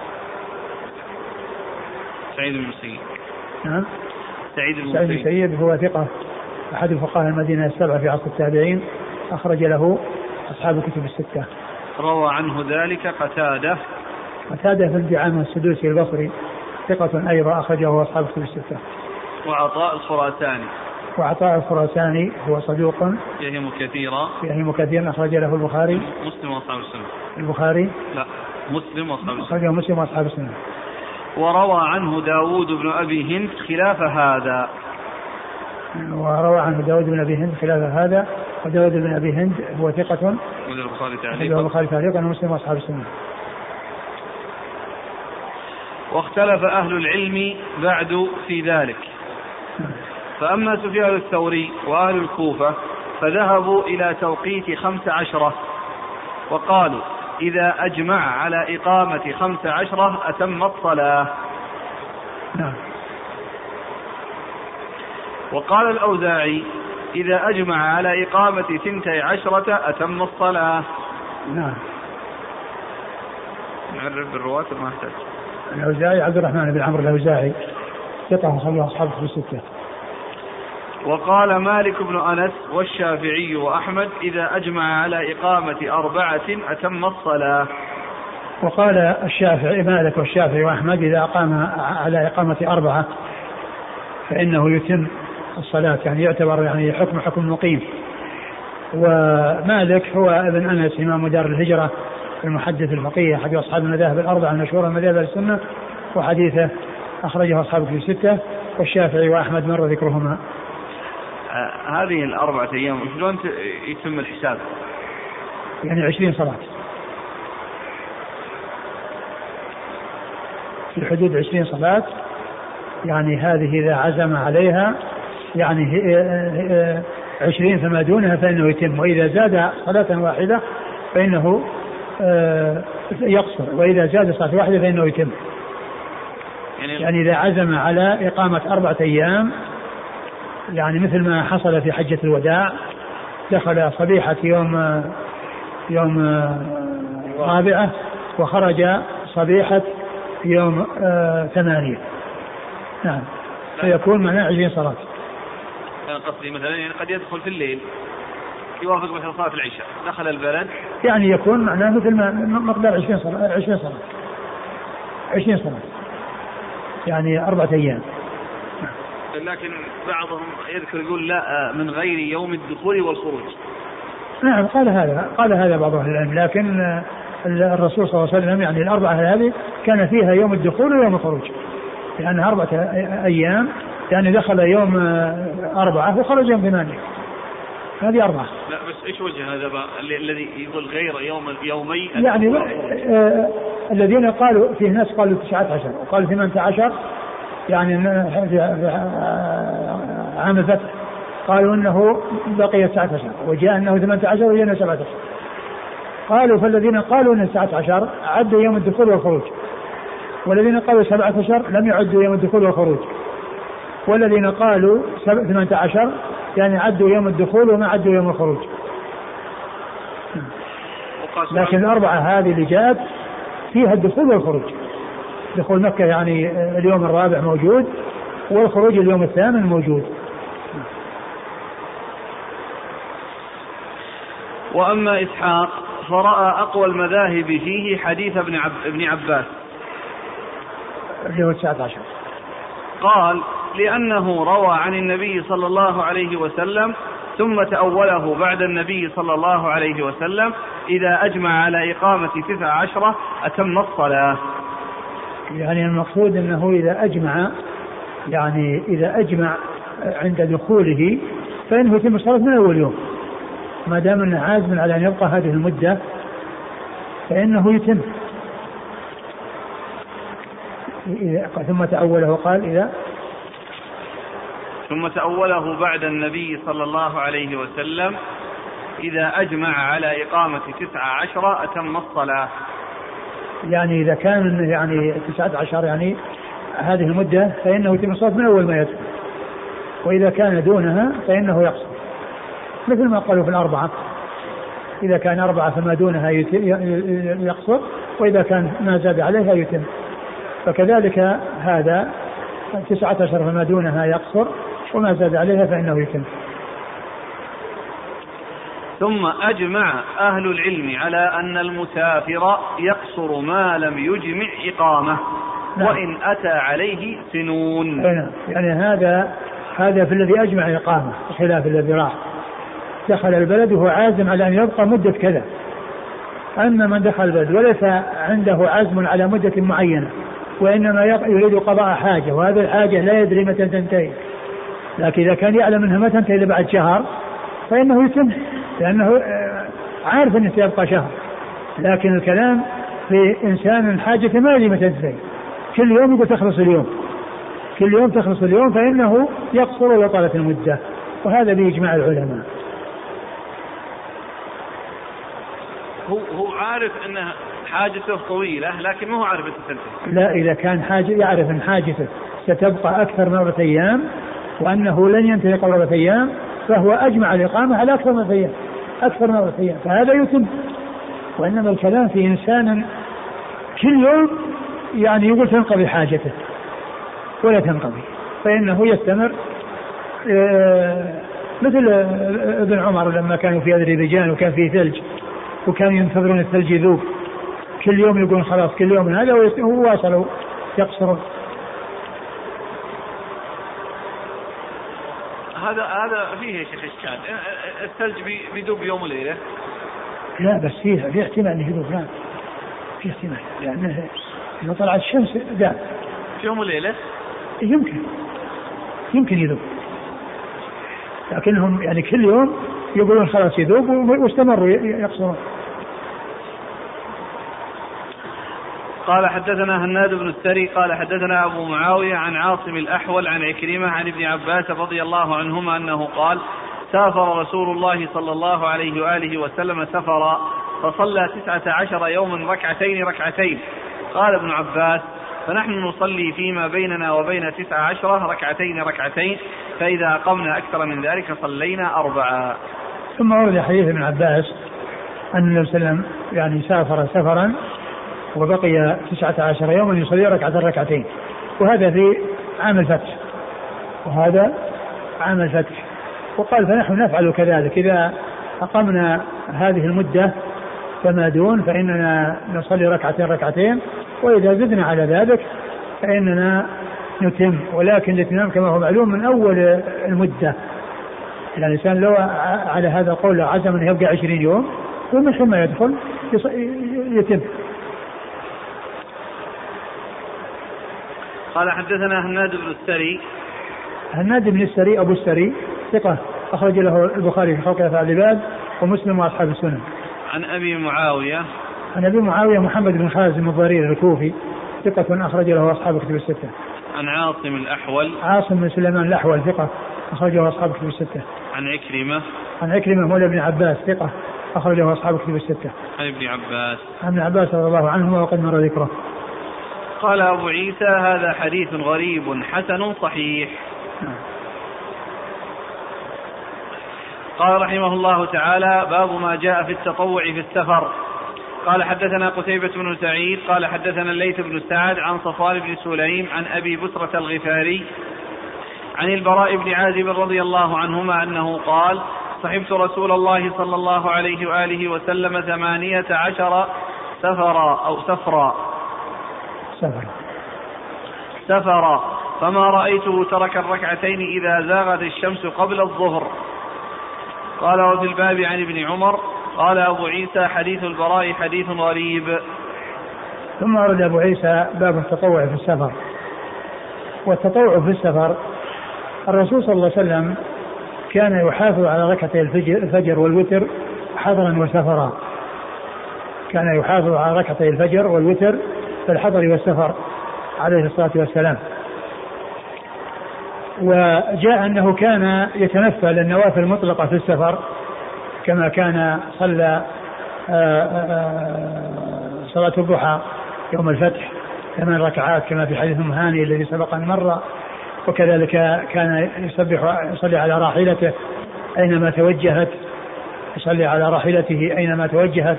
سعيد بن المسيب.
نعم.
سعيد بن
سعيد بن المسيب. هو ثقة أحد فقهاء المدينة السبعة في عصر التابعين أخرج له أصحاب الكتب الستة.
روى عنه ذلك قتادة.
قتادة بن دعامة السدوسي البصري ثقة أيضا أخرجه أصحاب الكتب الستة.
وعطاء الخراساني.
وعطاء الخراساني هو صدوق.
يهم كثيرا.
يهم كثيرا أخرج له البخاري.
مسلم وأصحاب السنة.
البخاري.
لا مسلم وأصحاب السنة.
أخرجه مسلم وأصحاب السنة.
وروى عنه داود بن أبي هند خلاف هذا.
وروى عنه داود بن أبي هند خلاف هذا وداود بن أبي هند هو ثقة.
البخاري تعليقا.
البخاري تعليقا ومسلم وأصحاب السنة.
واختلف أهل العلم بعد في ذلك. فأما سفيان الثوري وأهل الكوفة فذهبوا إلى توقيت خمس عشرة وقالوا إذا أجمع على إقامة خمس عشرة أتم الصلاة.
نعم.
وقال الأوزاعي إذا أجمع على إقامة ثنتي عشرة أتم الصلاة.
نعم.
نعرف بالرواة ما أحتاج
الأوزاعي عبد الرحمن بن عمرو الأوزاعي ثقة خلوا أصحابه في الستة.
وقال مالك بن أنس والشافعي وأحمد إذا أجمع على إقامة أربعة أتم الصلاة.
وقال الشافعي مالك والشافعي وأحمد إذا أقام على إقامة أربعة فإنه يتم الصلاة يعني يعتبر يعني حكم حكم مقيم. ومالك هو ابن أنس إمام دار الهجرة المحدث الفقيه أحد أصحاب المذاهب الأربعة المشهورة مذاهب السنة وحديثه أخرجه أصحاب في الستة والشافعي وأحمد مر ذكرهما.
هذه الأربعة أيام شلون يتم الحساب؟
يعني عشرين صلاة في حدود عشرين صلاة يعني هذه إذا عزم عليها يعني عشرين فما دونها فإنه يتم وإذا زاد صلاة واحدة فإنه آه، يقصر وإذا زاد صلاة واحدة فإنه يتم يعني, يعني إذا عزم على إقامة أربعة أيام يعني مثل ما حصل في حجة الوداع دخل صبيحة يوم يوم رابعة وخرج صبيحة يوم آه، ثمانية. نعم. فيكون معناه عشرين صلاة.
أنا قصدي مثلا يعني قد يدخل في الليل يوافق مثلا صلاة العشاء دخل البلد.
يعني يكون معناه مثل ما مقدار 20 صلاة 20 صلاة. 20 صلاة. يعني أربعة أيام.
لكن بعضهم يذكر يقول لا من غير يوم الدخول والخروج.
نعم قال هذا قال هذا بعض أهل العلم لكن الرسول صلى الله عليه وسلم يعني الأربعة هذه كان فيها يوم الدخول ويوم الخروج. لانها أربعة أيام يعني دخل يوم أربعة وخرج يوم ثمانية. هذه أربعة.
لا بس إيش وجه هذا الذي يقول غير يوم يومي؟
يعني آه الذين قالوا فيه ناس قالوا 19 وقالوا 18 يعني في عام الفتح قالوا إنه بقي 19 وجاء إنه 18 وجاء 17 قالوا فالذين قالوا انه 19 عدوا يوم الدخول والخروج والذين قالوا 17 لم يعدوا يوم الدخول والخروج. والذين قالوا 18 يعني عدوا يوم الدخول وما عدوا يوم الخروج. لكن الأربعة هذه اللي جاءت فيها الدخول والخروج. دخول مكة يعني اليوم الرابع موجود والخروج اليوم الثامن موجود.
وأما إسحاق فرأى أقوى المذاهب فيه حديث ابن عب ابن عباس.
اللي هو 19
قال لأنه روى عن النبي صلى الله عليه وسلم ثم تأوله بعد النبي صلى الله عليه وسلم إذا أجمع على إقامة تسع عشرة أتم الصلاة.
يعني المقصود أنه إذا أجمع يعني إذا أجمع عند دخوله فإنه يتم الصلاة من أول يوم. ما دام أنه عازم على أن يبقى هذه المدة فإنه يتم. ثم تأوله وقال إذا
ثم تأوله بعد النبي صلى الله عليه وسلم إذا أجمع على إقامة تسعة عشر أتم الصلاة.
يعني إذا كان يعني تسعة عشر يعني هذه المدة فإنه يتم الصلاة من أول ما يدخل. وإذا كان دونها فإنه يقصر. مثل ما قالوا في الأربعة. إذا كان أربعة فما دونها يقصر وإذا كان ما زاد عليها يتم. فكذلك هذا تسعة عشر فما دونها يقصر وما زاد عليها فإنه يتم.
ثم أجمع أهل العلم على أن المسافر يقصر ما لم يجمع إقامة نعم. وإن أتى عليه سنون.
نعم. يعني هذا هذا في الذي أجمع إقامة بخلاف الذي راح. دخل البلد وهو عازم على أن يبقى مدة كذا. أما من دخل البلد وليس عنده عزم على مدة معينة وإنما يريد قضاء حاجة وهذه الحاجة لا يدري متى تنتهي. لكن إذا كان يعلم أنها ما تنتهي إلا بعد شهر فإنه يتم. لأنه آه، عارف أنه سيبقى شهر لكن الكلام في إنسان حاجة ما يدري متى تنتهي كل يوم يقول تخلص اليوم. كل يوم تخلص اليوم فإنه يقصر ولو طالت المدة. وهذا بإجماع العلماء.
هو هو عارف أن حاجته طويلة لكن ما هو عارف تنتهي.
لا إذا كان حاجة يعرف أن حاجته ستبقى أكثر من اربعه أيام وأنه لن ينتهي قبل اربعه أيام فهو أجمع الإقامة على أكثر من أيام. أكثر من أيام فهذا يتم وإنما الكلام في إنسان كل يوم يعني يقول تنقضي حاجته ولا تنقضي فإنه يستمر آه، مثل ابن عمر لما كانوا في أذربيجان وكان في ثلج وكانوا ينتظرون الثلج يذوب كل يوم يقولون خلاص كل يوم هذا وواصلوا يقصرون
هذا هذا فيه يا شيخ إشكال. الثلج بيذوب يوم وليلة.
لا بس فيه في احتمال إنه يذوب نعم في احتمال لأنه إذا طلعت الشمس ذاب
في يوم وليلة؟
يمكن. يمكن يذوب لكنهم يعني كل يوم يقولون خلاص يذوب واستمروا يقصرون.
قال حدثنا هناد بن السري قال حدثنا أبو معاوية عن عاصم الأحول عن عكرمة عن ابن عباس رضي الله عنهما أنه قال سافر رسول الله صلى الله عليه وآله وسلم سفرا فصلى تسعة عشر يوما ركعتين ركعتين. قال ابن عباس فنحن نصلي فيما بيننا وبين تسعة عشرة ركعتين ركعتين فإذا أقمنا أكثر من ذلك صلينا أربعة.
ثم ورد حديث ابن عباس أن النبي صلى الله عليه وسلم يعني سافر سفرا وبقي تسعة عشر يوما يصلي ركعة ركعتين. وهذا في عام الفتح. وهذا عام الفتح. وقال فنحن نفعل كذلك. إذا أقمنا هذه المدة فما دون فإننا نصلي ركعتين ركعتين. وإذا زدنا على ذلك فإننا نتم. ولكن الاتمام كما هو معلوم من أول المدة. يعني الإنسان لو على هذا القول عزم أنه يبقى عشرين يوم ومن ثم يدخل يتم.
قال حدثنا هناد بن السري
هناد بن السري أبو السري ثقة أخرج له البخاري في خلق أفعال العباد ومسلم وأصحاب السنن.
عن أبي معاوية
عن أبي معاوية محمد بن خازم الضرير الكوفي ثقة أخرج له أصحاب كتب الستة.
عن عاصم الأحول
عاصم بن سليمان الأحول ثقة أخرجه أصحاب كتب الستة.
عن عكرمة
عن عكرمة مولى ابن عباس ثقة أخرجه أصحاب كتب الستة.
عن ابن عباس
عن ابن عباس رضي الله عنهما وقد مر ذكره.
قال أبو عيسى هذا حديث غريب حسن صحيح. قال رحمه الله تعالى باب ما جاء في التطوع في السفر. قال حدثنا قتيبة بن سعيد قال حدثنا الليث بن سعد عن صفوان بن سليم عن أبي بسرة الغفاري عن البراء بن عازب رضي الله عنهما أنه قال صحبت رسول الله صلى الله عليه وآله وسلم ثمانية عشر سفرا أو سفرا.
سفر.
سفر. فما رأيته ترك الركعتين إذا زاغت الشمس قبل الظهر. قال وفي الباب عن ابن عمر. قال أبو عيسى حديث البراء حديث غريب.
ثم ورد أبو عيسى باب التطوع في السفر. والتطوع في السفر الرسول صلى الله عليه وسلم كان يحافظ على ركعتي الفجر والوتر حضرا وسفرا. كان يحافظ على ركعتي الفجر والوتر في الحضر والسفر عليه الصلاة والسلام. وجاء أنه كان يتنفل النوافل المطلقة في السفر كما كان صلى آه، آه، صلاة الضحى يوم الفتح ثمان ركعات كما في حديث هاني الذي سبق أن مر. وكذلك كان يسبح يصلي على راحلته أينما توجهت يصلي على راحلته أينما توجهت.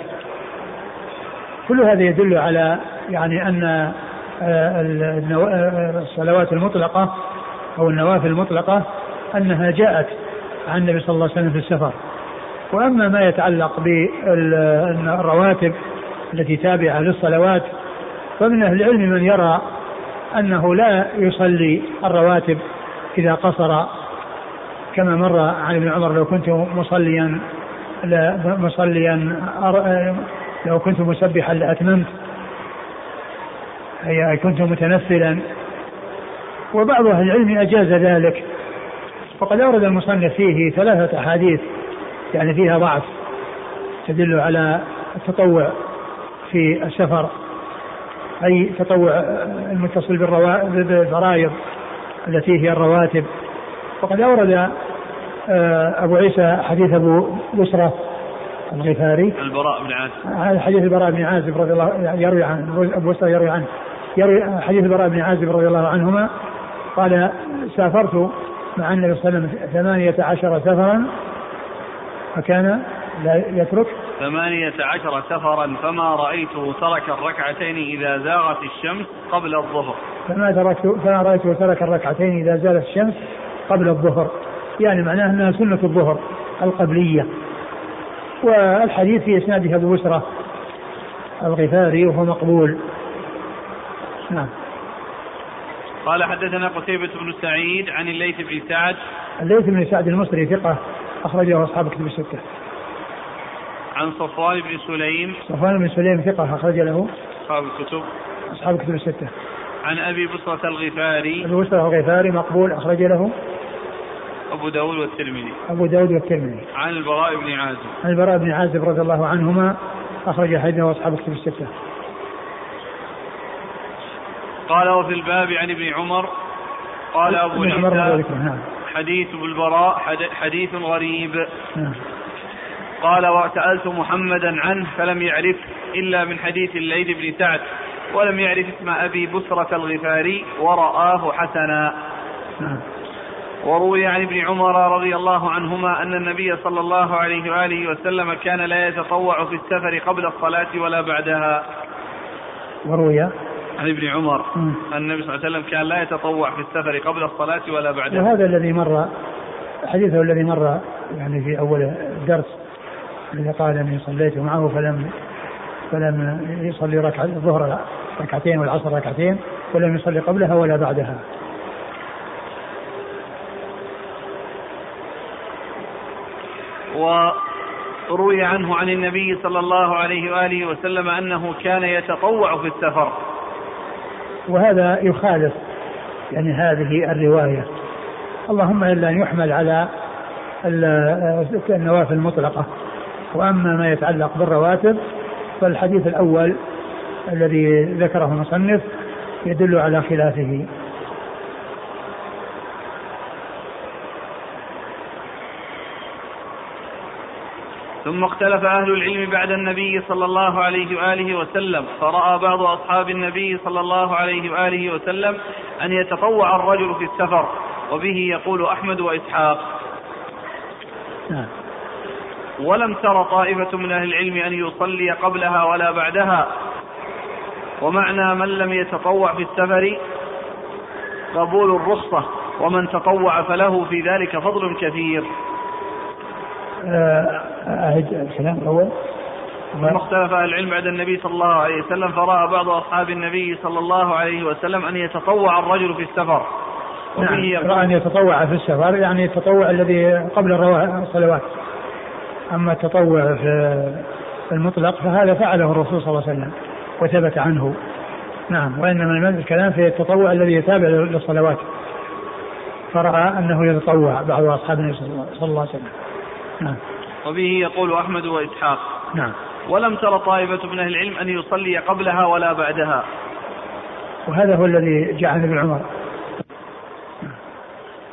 كل هذا يدل على يعني أن الصلوات المطلقة أو النوافل المطلقة أنها جاءت عن النبي صلى الله عليه وسلم في السفر. وأما ما يتعلق بالرواتب التي تابعة للصلوات فمن أهل العلم من يرى أنه لا يصلي الرواتب إذا قصر. كما مر عن ابن عمر لو كنت مصليا مصليا لو كنت مسبحا لأتممت. أي كنت متنفلا. وبعض أهل العلم أجاز ذلك. وقد أورد المصنف فيه ثلاثة أحاديث يعني فيها ضعف تدل على التطوع في السفر أي تطوع المتصل بالفرائض التي هي الرواتب. وقد أورد آه، أبو عيسى حديث أبو بسرة الغفاري.
البراء بن عازب.
حديث البراء بن عازب رضي الله يروي عنه أبو بسرة يروي عنه. يروي حديث البراء بن عازب رضي الله عنهما قال سافرت مع النبي صلى الله عليه وسلم ثمانية عشر سفرا فكان لا يترك.
ثمانية عشر سفرا فما رأيته ترك الركعتين إذا زاغت الشمس قبل الظهر.
فما تركت فما رأيته ترك الركعتين إذا زالت الشمس قبل الظهر. يعني معناه أنها سنة الظهر القبلية. والحديث في إسناده أبو بسرة الغفاري وهو مقبول. نعم.
قال حدثنا قتيبة بن سعيد عن الليث بن سعد.
الليث بن سعد المصري ثقة أخرجه أصحاب كتب الستة.
عن صفوان بن سليم.
صفوان بن سليم ثقة أخرج له.
أصحاب الكتب.
أصحاب الكتب الستة.
عن أبي بصرة الغفاري.
أبي بصرة الغفاري مقبول أخرج له.
أبو داود والترمذي.
أبو داود والترمذي.
عن البراء بن عازب.
عن البراء بن عازب رضي الله عنهما أخرج حديثه أصحاب الكتب الستة.
قال وفي الباب عن ابن عمر قال أبو عيسى نعم. حديث بالبراء حديث غريب نعم. قال وسألت محمدا عنه فلم يعرف إلا من حديث الليث بن سعد ولم يعرف اسم أبي بسرة الغفاري ورآه حسنا نعم. وروي عن ابن عمر رضي الله عنهما أن النبي صلى الله عليه وآله وسلم كان لا يتطوع في السفر قبل الصلاة ولا بعدها
وروي عن
ابن عمر أن النبي صلى الله عليه وسلم كان لا يتطوع في السفر قبل الصلاة ولا بعدها
وهذا الذي مر حديثه الذي مر يعني في أول الدرس الذي قال أني صليت معه فلم فلم يصلي ركعة الظهر ركعتين والعصر ركعتين ولم يصلي قبلها ولا بعدها.
وروي عنه عن النبي صلى الله عليه وآله وسلم أنه كان يتطوع في السفر.
وهذا يخالف يعني هذه الرواية. اللهم إلا أن يحمل على النوافل المطلقة. وأما ما يتعلق بالرواتب فالحديث الأول الذي ذكره المصنف يدل على خلافه.
ثم اختلف أهل العلم بعد النبي صلى الله عليه وآله وسلم فرأى بعض أصحاب النبي صلى الله عليه وآله وسلم أن يتطوع الرجل في السفر وبه يقول أحمد وإسحاق. ولم تر طائفة من أهل العلم أن يصلي قبلها ولا بعدها ومعنى من لم يتطوع في السفر قبول الرخصة ومن تطوع فله في ذلك فضل كثير
أعد الكلام الأول.
ثم اختلف أهل العلم بعد النبي صلى الله عليه وسلم فرأى بعض أصحاب النبي صلى الله عليه وسلم أن يتطوع الرجل في السفر.
نعم. رأى أن يتطوع في السفر يعني التطوع الذي قبل الصلوات أما التطوع في المطلق فهذا فعله الرسول صلى الله عليه وسلم وثبت عنه. نعم وإنما الكلام في التطوع الذي يتابع للصلوات. فرأى أنه يتطوع بعض أصحاب النبي صلى الله عليه وسلم.
نعم. وبه يقول أحمد وإسحاق.
نعم.
ولم تر طائفة من أهل العلم أن يصلي قبلها ولا بعدها.
وهذا هو الذي عن ابن عمر.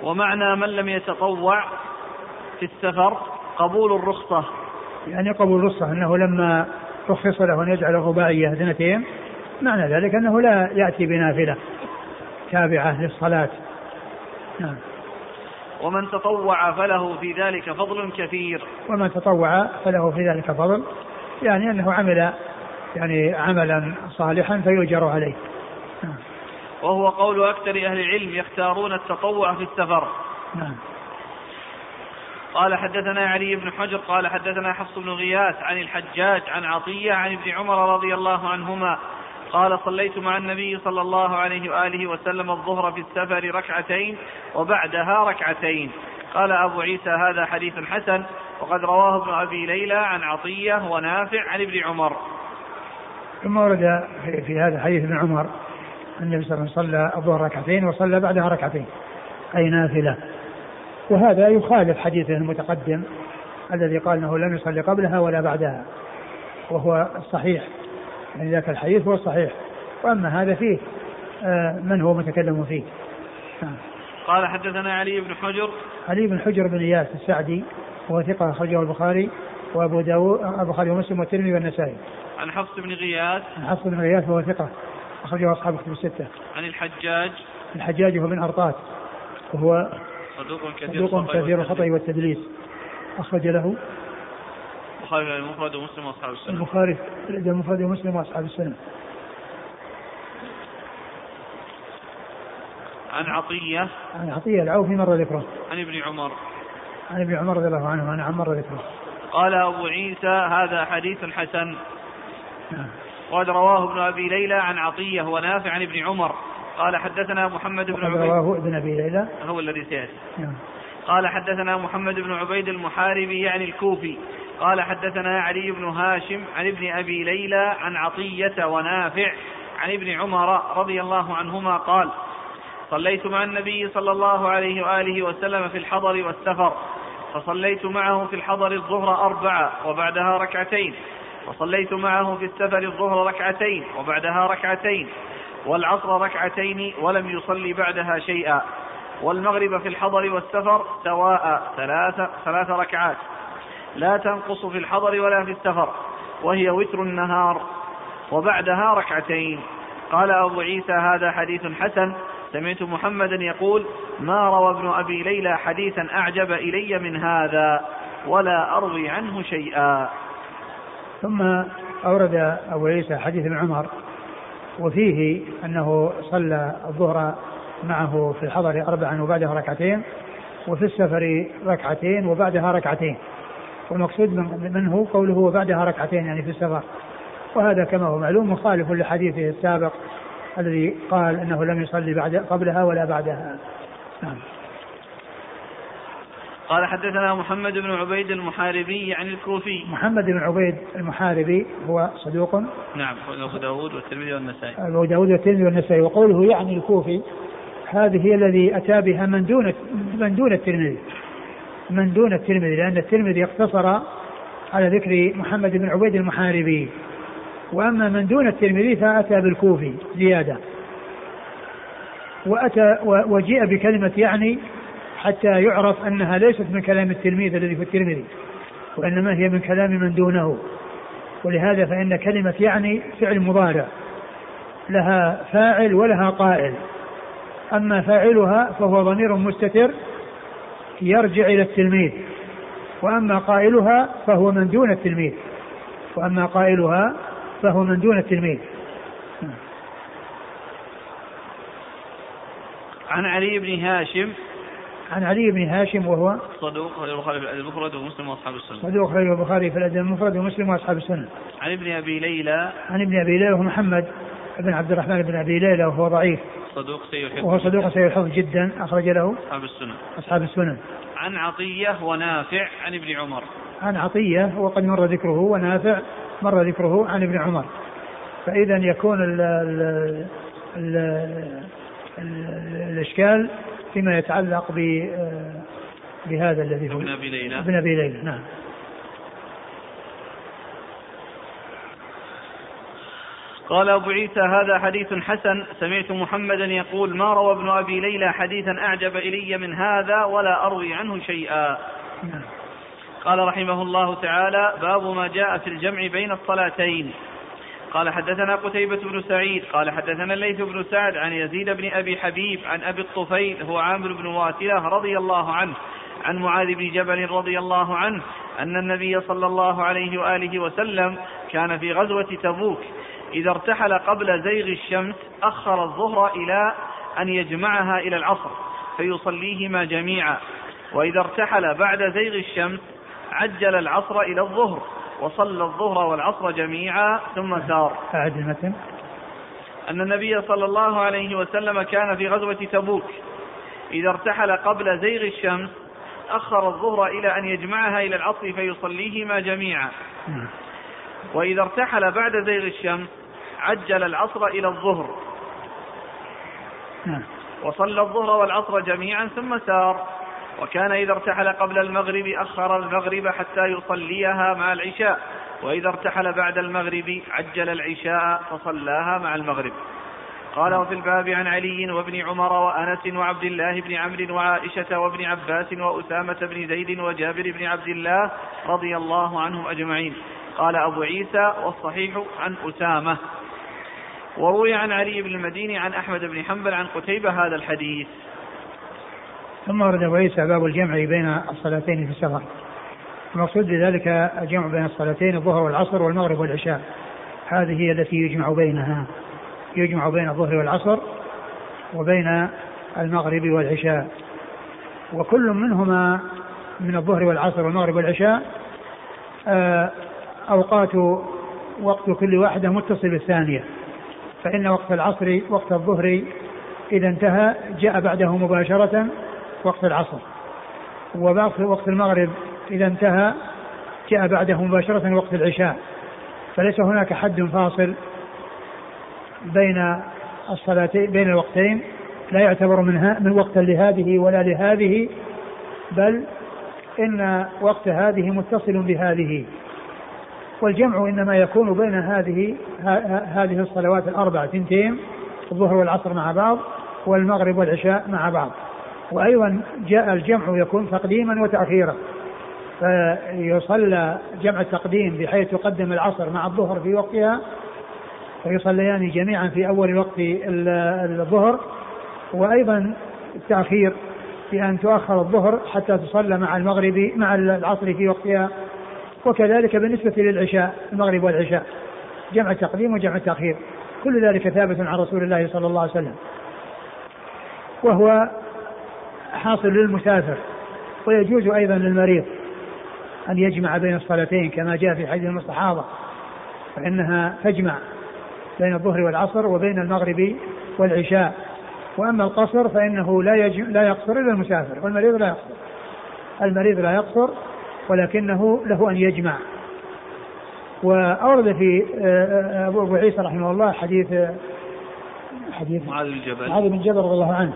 ومعنى من لم يتطوع في السفر قبول الرخصة.
يعني قبول الرخصة أنه لما رخص له أن يجعل الرباعية اثنتين معنى ذلك أنه لا يأتي بنافلة تابعة للصلاة.
نعم. ومن تطوع فله في ذلك فضل كثير.
ومن تطوع فله في ذلك فضل. يعني أنه عمل يعني عملا صالحا فيؤجر عليه. نعم.
وهو قول أكثر أهل العلم يختارون التطوع في السفر. نعم. قال حدثنا علي بن حجر قال حدثنا حفص بن غياث عن الحجاج عن عطية عن ابن عمر رضي الله عنهما قال صليت مع النبي صلى الله عليه وآله وسلم الظهر في السفر ركعتين وبعدها ركعتين. قال أبو عيسى هذا حديث حسن وقد رواه ابن أبي ليلى عن عطية ونافع عن ابن عمر.
ثم ورد في هذا حديث ابن عمر النبي صلى الله عليه وسلم صلى الظهر ركعتين وصلى بعدها ركعتين أي نافلة. وهذا يخالف حديثه المتقدم الذي قال إنه لم يصلي قبلها ولا بعدها وهو الصحيح يعني ذاك الحديث هو الصحيح وأما هذا فيه آه، من هو متكلم فيه؟
نعم. قال حدثنا علي بن حجر.
علي بن حجر بن إياس السعدي وهو ثقة أخرجه البخاري وأبو داود البخاري ومسلم والترمذي والنسائي.
عن حفص بن غياث.
عن حفص بن غياث وهو ثقة أخرجه أصحاب كتب الستة.
عن الحجاج.
الحجاج هو بن أرطات وهو صدوق كثير صدوق كثير الخطأ والتدليس. أخرج له
البخاري المفرد ومسلم وأصحاب السنة.
البخاري المفرد ومسلم وأصحاب السنة.
عن عطية.
عن عطية العوفي مر ذكره
عن ابن عمر.
عن ابن عمر رضي الله عنه عن عمر مر ذكره
قال أبو عيسى هذا حديث حسن. نعم. وقد رواه ابن أبي ليلى عن عطية ونافع عن ابن عمر. قال حدثنا محمد بن عبيد.
رواه ابن أبي ليلى.
هو الذي سيأتي. نعم. قال حدثنا محمد بن عبيد المحاربي يعني الكوفي. قال حدثنا علي بن هاشم عن ابن أبي ليلى عن عطية ونافع عن ابن عمر رضي الله عنهما قال صليت مع النبي صلى الله عليه وآله وسلم في الحضر والسفر فصليت معه في الحضر الظهر أربعة وبعدها ركعتين وصليت معه في السفر الظهر ركعتين وبعدها ركعتين والعصر ركعتين ولم يصلي بعدها شيئا والمغرب في الحضر والسفر سواء ثلاث ثلاث ركعات. لا تنقص في الحضر ولا في السفر وهي وتر النهار. وبعدها ركعتين. قال أبو عيسى هذا حديث حسن. سمعت محمدا يقول ما روى ابن أبي ليلى حديثا أعجب إلي من هذا ولا أروي عنه شيئا.
ثم أورد أبو عيسى حديث ابن عمر وفيه أنه صلى الظهر معه في الحضر أربعا وبعدها ركعتين وفي السفر ركعتين وبعدها ركعتين. والمقصود منه قوله وبعدها ركعتين يعني في السفر. وهذا كما هو معلوم مخالف لحديثه السابق الذي قال إنه لم يصلي بعد قبلها ولا بعدها. نعم.
قال حدثنا محمد بن عبيد المحاربي عن الكوفي.
محمد بن عبيد المحاربي هو صدوق.
نعم أبو داود والترمذي والنسائي.
أبو داود والترمذي والنسائي. وقوله يعني الكوفي هذه هي الذي أتى بها من دون من دون الترمذي. من دون الترمذي لأن الترمذي اقتصر على ذكر محمد بن عبيد المحاربي. وأما من دون الترمذي فأتى بالكوفي زيادة. وأتى وجيء بكلمة يعني حتى يعرف أنها ليست من كلام التلميذ الذي في الترمذي وإنما هي من كلام من دونه. ولهذا فإن كلمة يعني فعل مضارع لها فاعل ولها قائل. أما فاعلها فهو ضمير مستتر يرجع إلى التلميذ وأما قائلها فهو من دون التلميذ. وأما قائلها فهو من دون التلميذ.
عن علي بن هاشم.
عن علي بن هاشم وهو
صدوق أخرج البخاري في الأدب المفرد ومسلم وأصحاب السنة.
صدوق أخرج البخاري في الأدب المفرد ومسلم وأصحاب السنة.
عن ابن أبي ليلى.
عن ابن أبي ليلى وهو محمد. بن عبد الرحمن بن أبي ليلى وهو ضعيف.
صدوق سيء الحفظ
وهو صدوق سيء الحفظ جدا أخرج له
أصحاب السنة
أصحاب السنة
عن عطية ونافع عن ابن عمر.
عن عطية وقد مر ذكره ونافع مر ذكره عن ابن عمر. فإذا يكون ال ال ال ال الإشكال فيما يتعلق ب بهذا الذي هو.
ابن أبي ليلى.
ابن أبي ليلى نعم.
قال أبو عيسى هذا حديث حسن سمعت محمدا يقول ما روى ابن أبي ليلى حديثا أعجب إلي من هذا ولا أروي عنه شيئا. قال رحمه الله تعالى باب ما جاء في الجمع بين الصلاتين قال حدثنا قتيبة بن سعيد قال حدثنا الليث بن سعد عن يزيد بن أبي حبيب عن أبي الطفيل هو عامر بن واتلة رضي الله عنه عن معاذ بن جبل رضي الله عنه أن النبي صلى الله عليه وآله وسلم كان في غزوة تبوك إذا ارتحل قبل زيغ الشمس أخر الظهر إلى أن يجمعها إلى العصر فيصليهما جميعا. وإذا ارتحل بعد زيغ الشمس عجل العصر إلى الظهر وصلى الظهر والعصر جميعا ثم سار.
أعد المتن.
أن النبي صلى الله عليه وسلم كان في غزوة تبوك. إذا ارتحل قبل زيغ الشمس أخر الظهر إلى أن يجمعها إلى العصر فيصليهما جميعا. نعم. وإذا ارتحل بعد زيغ الشمس عجل العصر إلى الظهر. نعم. وصلى الظهر والعصر جميعا ثم سار. وكان إذا ارتحل قبل المغرب أخر المغرب حتى يصليها مع العشاء. وإذا ارتحل بعد المغرب عجل العشاء فصلاها مع المغرب. قال وفي الباب عن علي وابن عمر وأنس وعبد الله بن عمرو وعائشة وابن عباس وأسامة بن زيد وجابر بن عبد الله رضي الله عنهم أجمعين. قال أبو عيسى والصحيح عن أسامة. وروي عن علي بن المديني عن أحمد بن حنبل عن قتيبة هذا الحديث.
ثم ورد أبو عيسى باب الجمع بين الصلاتين في السفر. المقصود بذلك الجمع بين الصلاتين الظهر والعصر والمغرب والعشاء. هذه هي التي يجمع بينها. يجمع بين الظهر والعصر وبين المغرب والعشاء. وكل منهما من الظهر والعصر والمغرب والعشاء آه، أوقات وقت كل واحدة متصل بالثانية. فإن وقت العصر وقت الظهر إذا انتهى جاء بعده مباشرة وقت العصر. ووقت المغرب إذا انتهى جاء بعده مباشرة وقت العشاء. فليس هناك حد فاصل بين الصلاتين بين الوقتين. لا يعتبر منها من وقت لهذه ولا لهذه بل إن وقت هذه متصل بهذه. والجمع إنما يكون بين هذه هذه الصلوات الأربع ثنتين الظهر والعصر مع بعض والمغرب والعشاء مع بعض. وأيضا جاء الجمع يكون تقديما وتأخيرا. فيصلى جمع التقديم بحيث يقدم العصر مع الظهر في وقتها فيصليان جميعا في أول وقت الظهر. وأيضا التأخير بأن تؤخر الظهر حتى تصلى مع المغرب مع العصر في وقتها. وكذلك بالنسبة للعشاء المغرب والعشاء جمع التقديم وجمع التأخير. كل ذلك ثابت عن رسول الله صلى الله عليه وسلم. وهو حاصل للمسافر. ويجوز أيضا للمريض أن يجمع بين الصلاتين كما جاء في حديث المستحاضة. فإنها تجمع بين الظهر والعصر وبين المغرب والعشاء. وأما القصر فإنه لا يج... لا يقصر إلا المسافر والمريض لا يقصر. المريض لا يقصر ولكنه له أن يجمع. وأورد في آه، آه، أبو عيسى رحمه الله حديث
حديث معاذ بن جبل.
معاذ بن جبل رضي الله عنه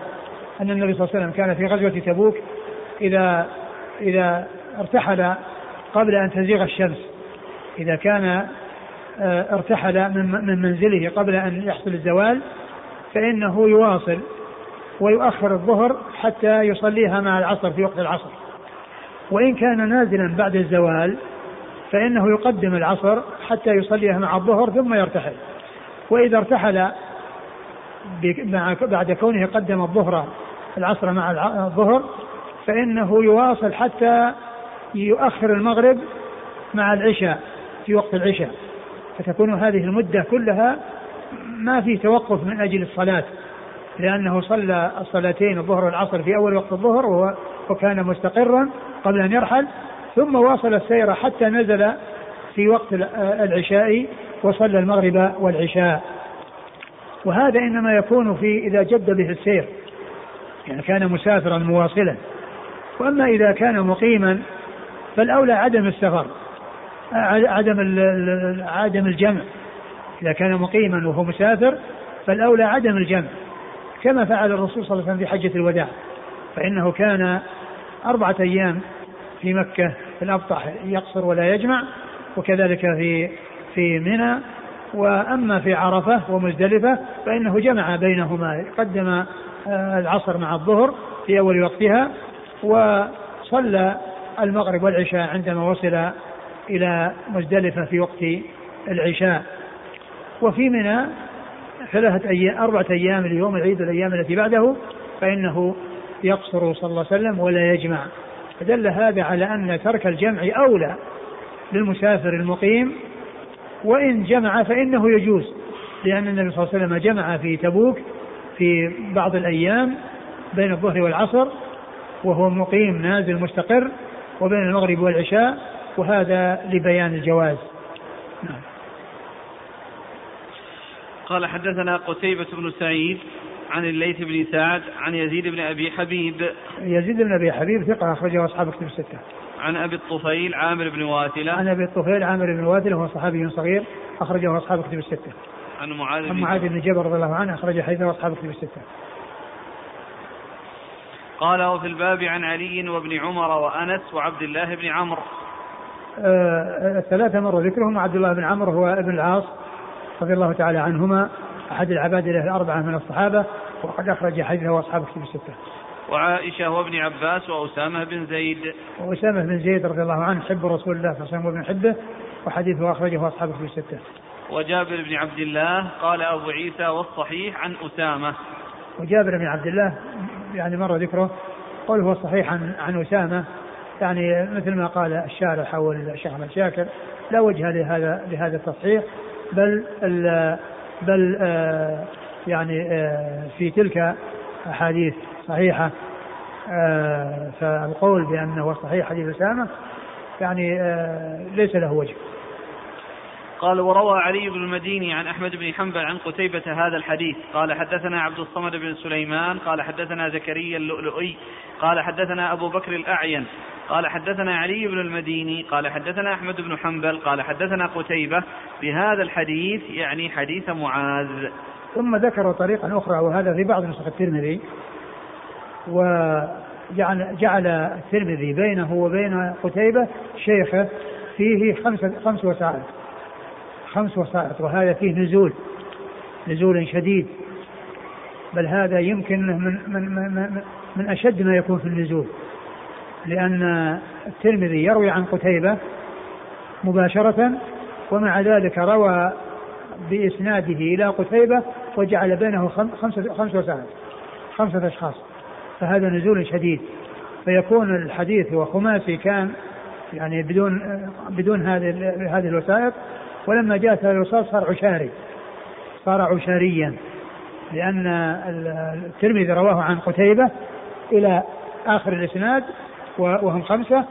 أن النبي صلى الله عليه وسلم كان في غزوة تبوك إذا إذا ارتحل قبل أن تزيغ الشمس. إذا كان آه، ارتحل من منزله قبل أن يحصل الزوال فإنه يواصل ويؤخر الظهر حتى يصليها مع العصر في وقت العصر. وإن كان نازلا بعد الزوال فإنه يقدم العصر حتى يصليها مع الظهر ثم يرتحل. وإذا ارتحل بعد كونه قدم الظهر العصر مع الظهر فإنه يواصل حتى يؤخر المغرب مع العشاء في وقت العشاء. فتكون هذه المدة كلها ما في توقف من أجل الصلاة لأنه صلى الصلاتين الظهر والعصر في أول وقت الظهر وكان مستقرا قبل أن يرحل ثم واصل السير حتى نزل في وقت العشاء وصلى المغرب والعشاء. وهذا إنما يكون في إذا جد به السير يعني كان مسافرا مواصلا. وأما إذا كان مقيما فالأولى عدم السفر عدم عدم الجمع. إذا كان مقيما وهو مسافر فالأولى عدم الجمع. كما فعل الرسول صلى الله عليه وسلم في حجة الوداع فإنه كان أربعة أيام في مكة في الأبطح يقصر ولا يجمع وكذلك في في منى. وأما في عرفة ومزدلفة فإنه جمع بينهما قدم آه، العصر مع الظهر في أول وقتها وصلى المغرب والعشاء عندما وصل إلى مزدلفة في وقت العشاء. وفي منى ثلاثة أيام أربعة أيام اليوم العيد والأيام التي بعده فإنه يقصر صلى الله عليه وسلم ولا يجمع فدل هذا على أن ترك الجمع أولى للمسافر المقيم وإن جمع فإنه يجوز لأن النبي صلى الله عليه وسلم جمع في تبوك في بعض الأيام بين الظهر والعصر وهو مقيم نازل مستقر وبين المغرب والعشاء وهذا لبيان الجواز نعم.
قال حدثنا قتيبة بن سعيد عن الليث بن سعد عن يزيد بن أبي حبيب.
يزيد بن أبي حبيب ثقة أخرجه أصحاب كتب الستة.
عن أبي الطفيل عامر بن واثلة.
عن أبي الطفيل عامر بن واثلة وهو صحابي صغير أخرجه أصحاب كتب الستة.
عن معاذ
عن معاذ بن جبل. رضي الله عنه اخرج حديثه أصحاب كتب الستة.
قال وفي الباب عن علي وابن عمر وأنس وعبد الله بن عمرو.
آه الثلاثة مر ذكرهم عبد الله بن عمرو هو ابن العاص رضي الله تعالى عنهما أحد العباد الأربعة من الصحابة وقد أخرج حديثه أصحاب كتب الستة.
وعائشة وابن عباس وأسامة بن زيد.
وأسامة بن زيد رضي الله عنه حب رسول الله صلى الله عليه وسلم وابن حبه وحديثه أخرجه أصحاب كتب الستة.
وجابر بن عبد الله قال أبو عيسى والصحيح عن أسامة.
وجابر بن عبد الله يعني مر ذكره قوله الصحيح عن عن أسامة يعني مثل ما قال الشارح أو الشيخ أحمد شاكر لا وجه لهذا لهذا التصحيح بل بل آه، يعني آه، في تلك أحاديث صحيحة. آه، فالقول بأنه صحيح حديث أسامة يعني ليس له وجه.
قال وروى علي بن المديني عن أحمد بن حنبل عن قتيبة هذا الحديث. قال حدثنا عبد الصمد بن سليمان. قال حدثنا زكريا اللؤلؤي. قال حدثنا أبو بكر الأعين. قال حدثنا علي بن المديني قال حدثنا أحمد بن حنبل قال حدثنا قتيبة. بهذا الحديث يعني حديث معاذ.
ثم ذكر طريقا أخرى وهذا في بعض نسخ الترمذي. وجعل جعل الترمذي بينه وبين قتيبة شيخه فيه خمسة خمس وسائط خمس وسائط وهذا فيه نزول. نزول شديد. بل هذا يمكن من من من, من أشد ما يكون في النزول. لأن الترمذي يروي عن قتيبة مباشرة ومع ذلك روى بإسناده إلى قتيبة وجعل بينه خمسة خمس وسائل خمسة أشخاص. فهذا نزول شديد. فيكون الحديث وخماسي كان يعني بدون بدون هذه هذه الوسائط. ولما جاءت هذه الوسائط صار عشاري صار عشاريا. لأن الترمذي رواه عن قتيبة إلى آخر الإسناد وهم خمسة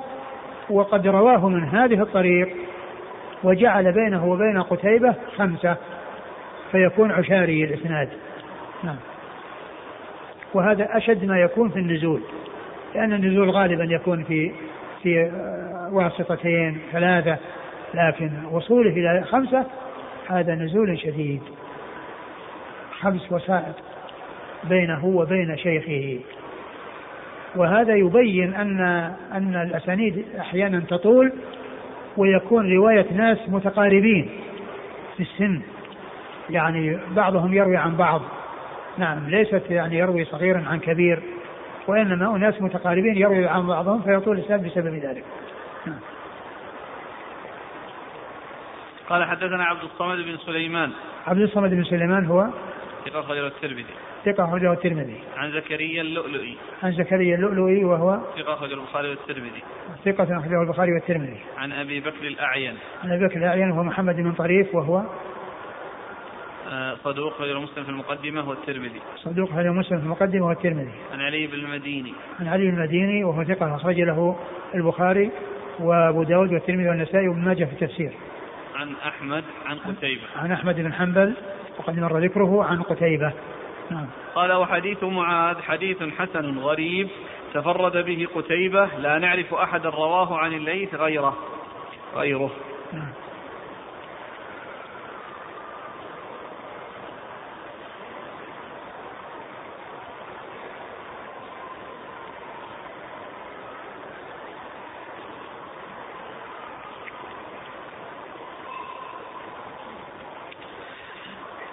وقد رواه من هذه الطريق وجعل بينه وبين قتيبة خمسة فيكون عشاري الإسناد. نعم. وهذا أشد ما يكون في النزول لأن النزول غالبا يكون في في واسطتين ثلاثة لكن وصوله إلى خمسة هذا نزول شديد. خمس وسائط بينه وبين شيخه. وهذا يبين أن أن الأسانيد أحيانا تطول ويكون رواية ناس متقاربين في السن. يعني بعضهم يروي عن بعض. نعم ليست يعني يروي صغيرا عن كبير وإنما أناس متقاربين يروي عن بعضهم فيطول الإسناد بسبب ذلك. نعم.
قال حدثنا عبد الصمد بن سليمان.
عبد الصمد بن سليمان هو؟
ثقة أخرجه الترمذي.
ثقة أخرجه الترمذي.
عن زكريا اللؤلؤي.
عن زكريا اللؤلؤي وهو
ثقة أخرجه البخاري والترمذي.
ثقة أخرجه البخاري والترمذي.
عن أبي بكر الأعين.
عن أبي بكر الأعين وهو محمد بن طريف وهو
آه، صدوق خير مسلم في المقدمة والترمذي
صدوق خير مسلم في المقدمة والترمذي
عن علي بن المديني.
عن علي بن المديني وهو ثقة أخرج له البخاري وأبو داود والترمذي والنسائي وابن ماجه في التفسير.
عن أحمد عن قتيبة.
عن أحمد بن حنبل وقد مر ذكره عن قتيبة. نعم.
قال وحديث معاذ حديث حسن غريب تفرد به قتيبة لا نعرف أحدا رواه عن الليث غيره غيره نعم.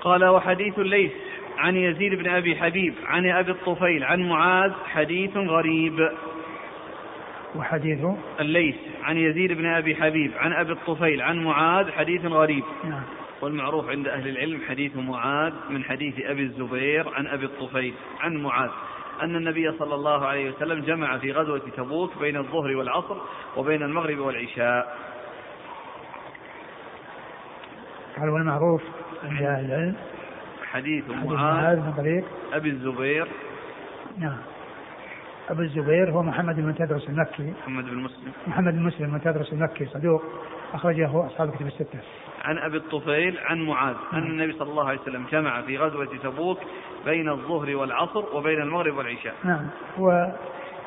قال وحديث الليث عن يزيد بن أبي حبيب عن أبي الطفيل عن معاذ حديث غريب.
وحديث؟
الليث عن يزيد بن أبي حبيب عن أبي الطفيل عن معاذ حديث غريب.
نعم.
والمعروف عند أهل العلم حديث معاذ من حديث أبي الزبير عن أبي الطفيل عن معاذ. أن النبي صلى الله عليه وسلم جمع في غزوة تبوك بين الظهر والعصر وبين المغرب والعشاء.
قال والمعروف عند أهل العلم؟
حديث معاذ
بن طريق.
أبي الزبير.
نعم. أبو الزبير هو محمد بن تدرس المكي.
محمد بن مسلم.
محمد بن مسلم بن تدرس المكي صدوق. أخرجه أصحاب كتب الستة.
عن أبي الطفيل عن معاذ. أن
نعم.
النبي صلى الله عليه وسلم جمع في غزوة تبوك بين الظهر والعصر وبين المغرب والعشاء.
نعم. و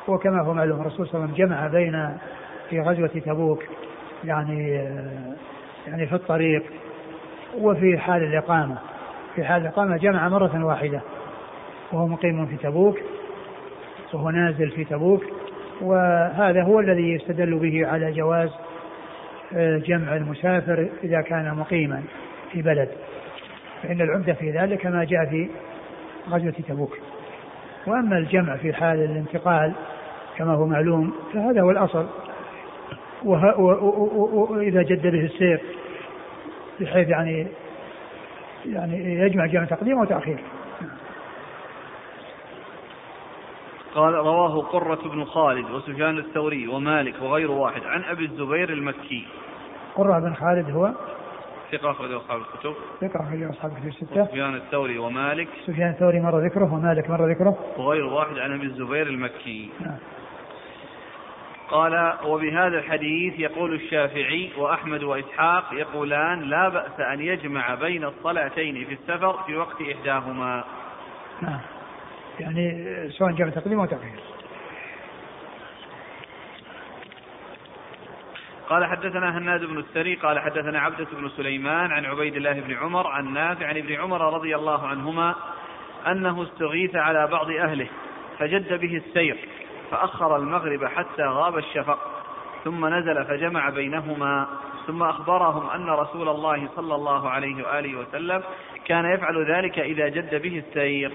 وكما هو معلوم الرسول صلى الله عليه وسلم جمع بين في غزوة تبوك يعني آه، يعني في الطريق وفي حال الإقامة. في حال الإقامة جمع مرة واحدة. وهو مقيم في تبوك. وهو نازل في تبوك. وهذا هو الذي يستدل به على جواز آه، جمع المسافر إذا كان مقيما في بلد. فإن العمدة في ذلك ما جاء في غزوة تبوك. وأما الجمع في حال الانتقال كما هو معلوم فهذا هو الأصل. وإذا جد به السير بحيث يعني يعني يجمع جمع تقديم وتأخير.
قال رواه قرة بن خالد وسفيان الثوري ومالك وغير واحد عن أبي الزبير المكي.
قرة بن خالد هو
ثقة أخرجه أصحاب الكتب.
ذكر في أصحاب كتب الستة.
سفيان الثوري ومالك.
سفيان الثوري مر ذكره ومالك مر ذكره.
وغير واحد عن أبي الزبير المكي.
نعم.
قال وبهذا الحديث يقول الشافعي وأحمد وإسحاق يقولان لا بأس أن يجمع بين الصلاتين في السفر في وقت إحداهما.
نعم. يعني سواء جمع تقديم وتأخير
قال حدثنا هناد بن السري قال حدثنا عبدة بن سليمان عن عبيد الله بن عمر عن نافع عن ابن عمر رضي الله عنهما أنه استغيث على بعض أهله فجد به السير. فأخر المغرب حتى غاب الشفق ثم نزل فجمع بينهما ثم أخبرهم أن رسول الله صلى الله عليه وآله وسلم كان يفعل ذلك إذا جد به السير.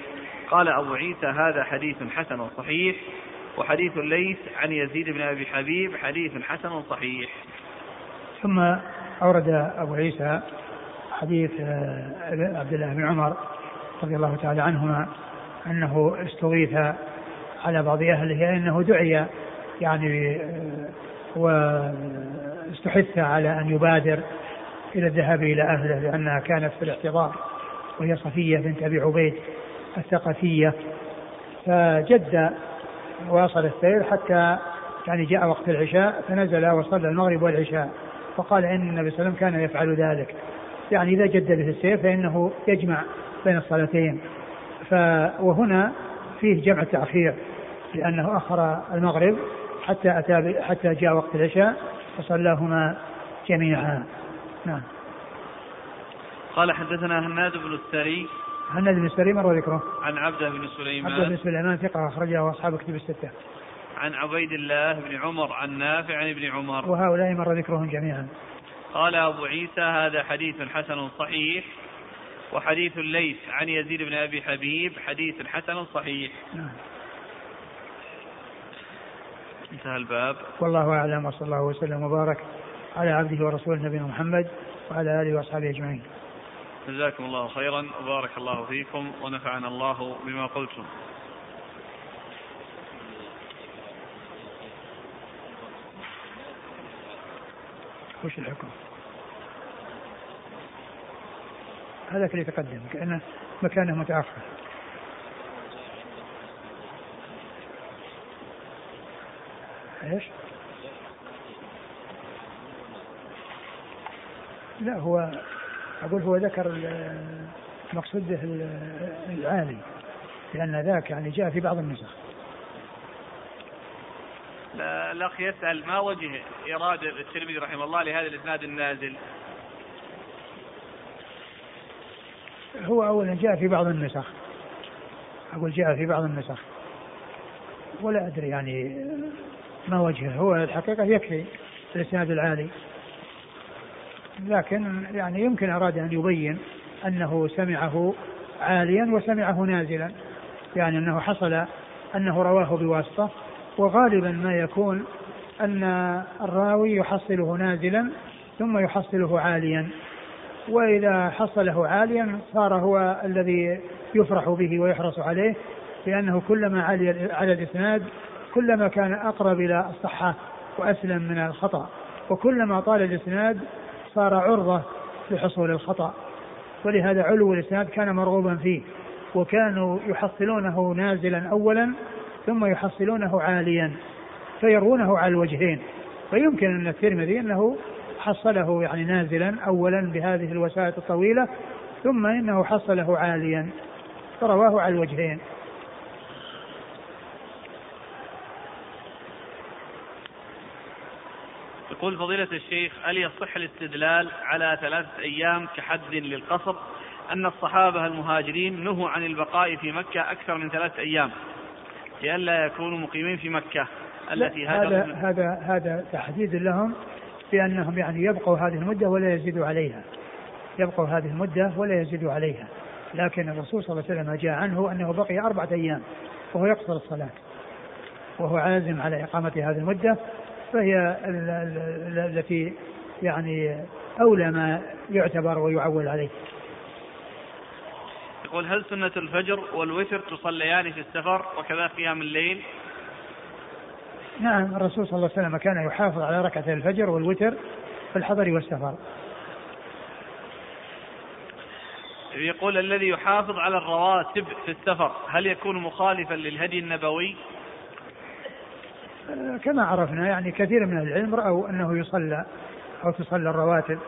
قال أبو عيسى هذا حديث حسن صحيح وحديث الليث عن يزيد بن أبي حبيب حديث حسن صحيح.
ثم أورد أبو عيسى حديث آه، عبد الله بن عمر رضي الله تعالى عنهما أنه استغيث على بعض أهله أنه دعي يعني آه، واستحث على أن يبادر إلى الذهاب إلى أهله لأنها كانت في الاحتضار وهي صفية بنت أبي عبيد الثقفية. فجد واصل السير حتى يعني جاء وقت العشاء فنزل وصلى المغرب والعشاء فقال إن النبي صلى الله عليه وسلم كان يفعل ذلك. يعني إذا جد به السير فإنه يجمع بين الصلاتين. ف وهنا فيه جمع تاخير لأنه أخر المغرب حتى أتى ب- حتى جاء وقت العشاء فصلاهما جميعا. نعم.
قال حدثنا هناد بن السري.
هناد بن سليم مر ذكره.
عن عبده بن
عبد بن
سليمان
سليمان ثقة أخرجه أصحاب كتب الستة.
عن عبيد الله بن عمر عن نافع عن ابن عمر.
وهؤلاء مر ذكرهم جميعا.
قال أبو عيسى هذا حديث حسن صحيح وحديث الليث عن يزيد بن أبي حبيب حديث حسن صحيح.
نعم.
انتهى الباب
والله أعلم وصلى الله وسلم وبارك على عبده ورسوله نبينا محمد وعلى آله وأصحابه أجمعين.
جزاكم الله خيرا وبارك الله فيكم ونفعنا الله بما قلتم
وش الحكم؟ هذاك اللي تقدم كأنه مكانه متأخر. إيش؟ لا هو أقول هو ذكر به ال- العالي لأن ذاك يعني جاء في بعض النسخ.
لا- الأخ يسأل ما وجه إرادة الترمذي رحمه الله لهذا الإسناد النازل
هو اولا جاء في بعض النسخ أقول جاء في بعض النسخ ولا أدري يعني ما وجهه. هو الحقيقة يكفي الإسناد العالي. لكن يعني يمكن أراد أن يبين أنه سمعه عاليا وسمعه نازلا. يعني أنه حصل أنه رواه بواسطة. وغالبا ما يكون أن الراوي يحصله نازلا ثم يحصله عاليا. وإذا حصله عاليا صار هو الذي يفرح به ويحرص عليه لأنه كلما علي على الإسناد كلما كان أقرب إلى الصحة وأسلم من الخطأ وكلما طال الإسناد صار عرضة لحصول الخطأ. ولهذا علو الإسناد كان مرغوبا فيه وكانوا يحصلونه نازلا أولا ثم يحصلونه عاليا فيروونه على الوجهين. فيمكن أن الترمذي أنه حصله يعني نازلا أولا بهذه الوسائط الطويلة ثم إنه حصله عاليا فرواه على الوجهين.
يقول فضيلة الشيخ هل يصح الاستدلال على ثلاثة أيام كحد للقصر؟ أن الصحابة المهاجرين نهوا عن البقاء في مكة أكثر من ثلاثة أيام لئلا يكونوا مقيمين في مكة التي
هذا هذا هذا تحديد لهم بأنهم يعني يبقوا هذه المدة ولا يزيدوا عليها. يبقوا هذه المدة ولا يزيدوا عليها. لكن الرسول صلى الله عليه وسلم جاء عنه أنه بقي أربعة أيام وهو يقصر الصلاة. وهو عازم على إقامة هذه المدة فهي التي يعني أولى ما يعتبر ويعول عليه.
يقول هل سنة الفجر والوتر تصليان في السفر وكذا قيام الليل؟
نعم الرسول صلى الله عليه وسلم كان يحافظ على ركعتي الفجر والوتر في الحضر والسفر.
يقول الذي يحافظ على الرواتب في السفر هل يكون مخالفا للهدي النبوي؟
كما عرفنا يعني كثير من العلم رأوا أنه يصلى أو تصلى الرواتب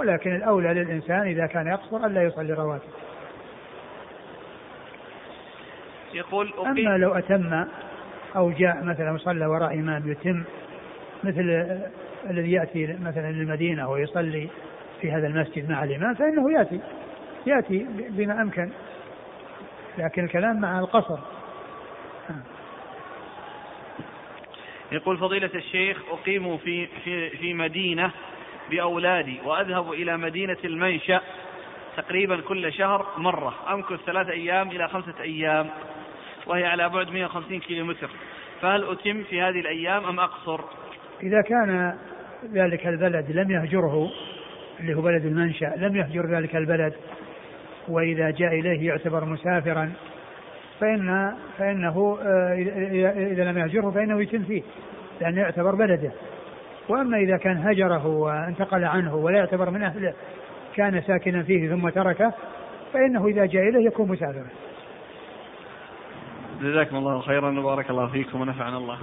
ولكن الأولى للإنسان إذا كان يقصر ألا يصلي الرواتب.
يقول
أما لو أتم أو جاء مثلا صلى وراء إمام يتم مثل الذي يأتي مثلا للمدينة ويصلي في هذا المسجد مع الإمام فإنه يأتي يأتي بما أمكن. لكن الكلام مع القصر.
يقول فضيلة الشيخ أقيم في في في مدينة بأولادي وأذهب إلى مدينة المنشأ تقريبا كل شهر مرة أمكث ثلاثة أيام إلى خمسة أيام وهي على بعد 150 كيلو متر فهل أتم في هذه الأيام أم أقصر؟
إذا كان ذلك البلد لم يهجره اللي هو بلد المنشأ لم يهجر ذلك البلد وإذا جاء إليه يعتبر مسافرا فإن فإنه آه، إذا لم يهجره فإنه يتم فيه لأنه يعتبر بلده. وأما إذا كان هجره وانتقل عنه ولا يعتبر من أهله كان ساكنا فيه ثم تركه فإنه إذا جاء إليه يكون مسافرا.
جزاكم الله خيرا وبارك الله فيكم ونفعنا الله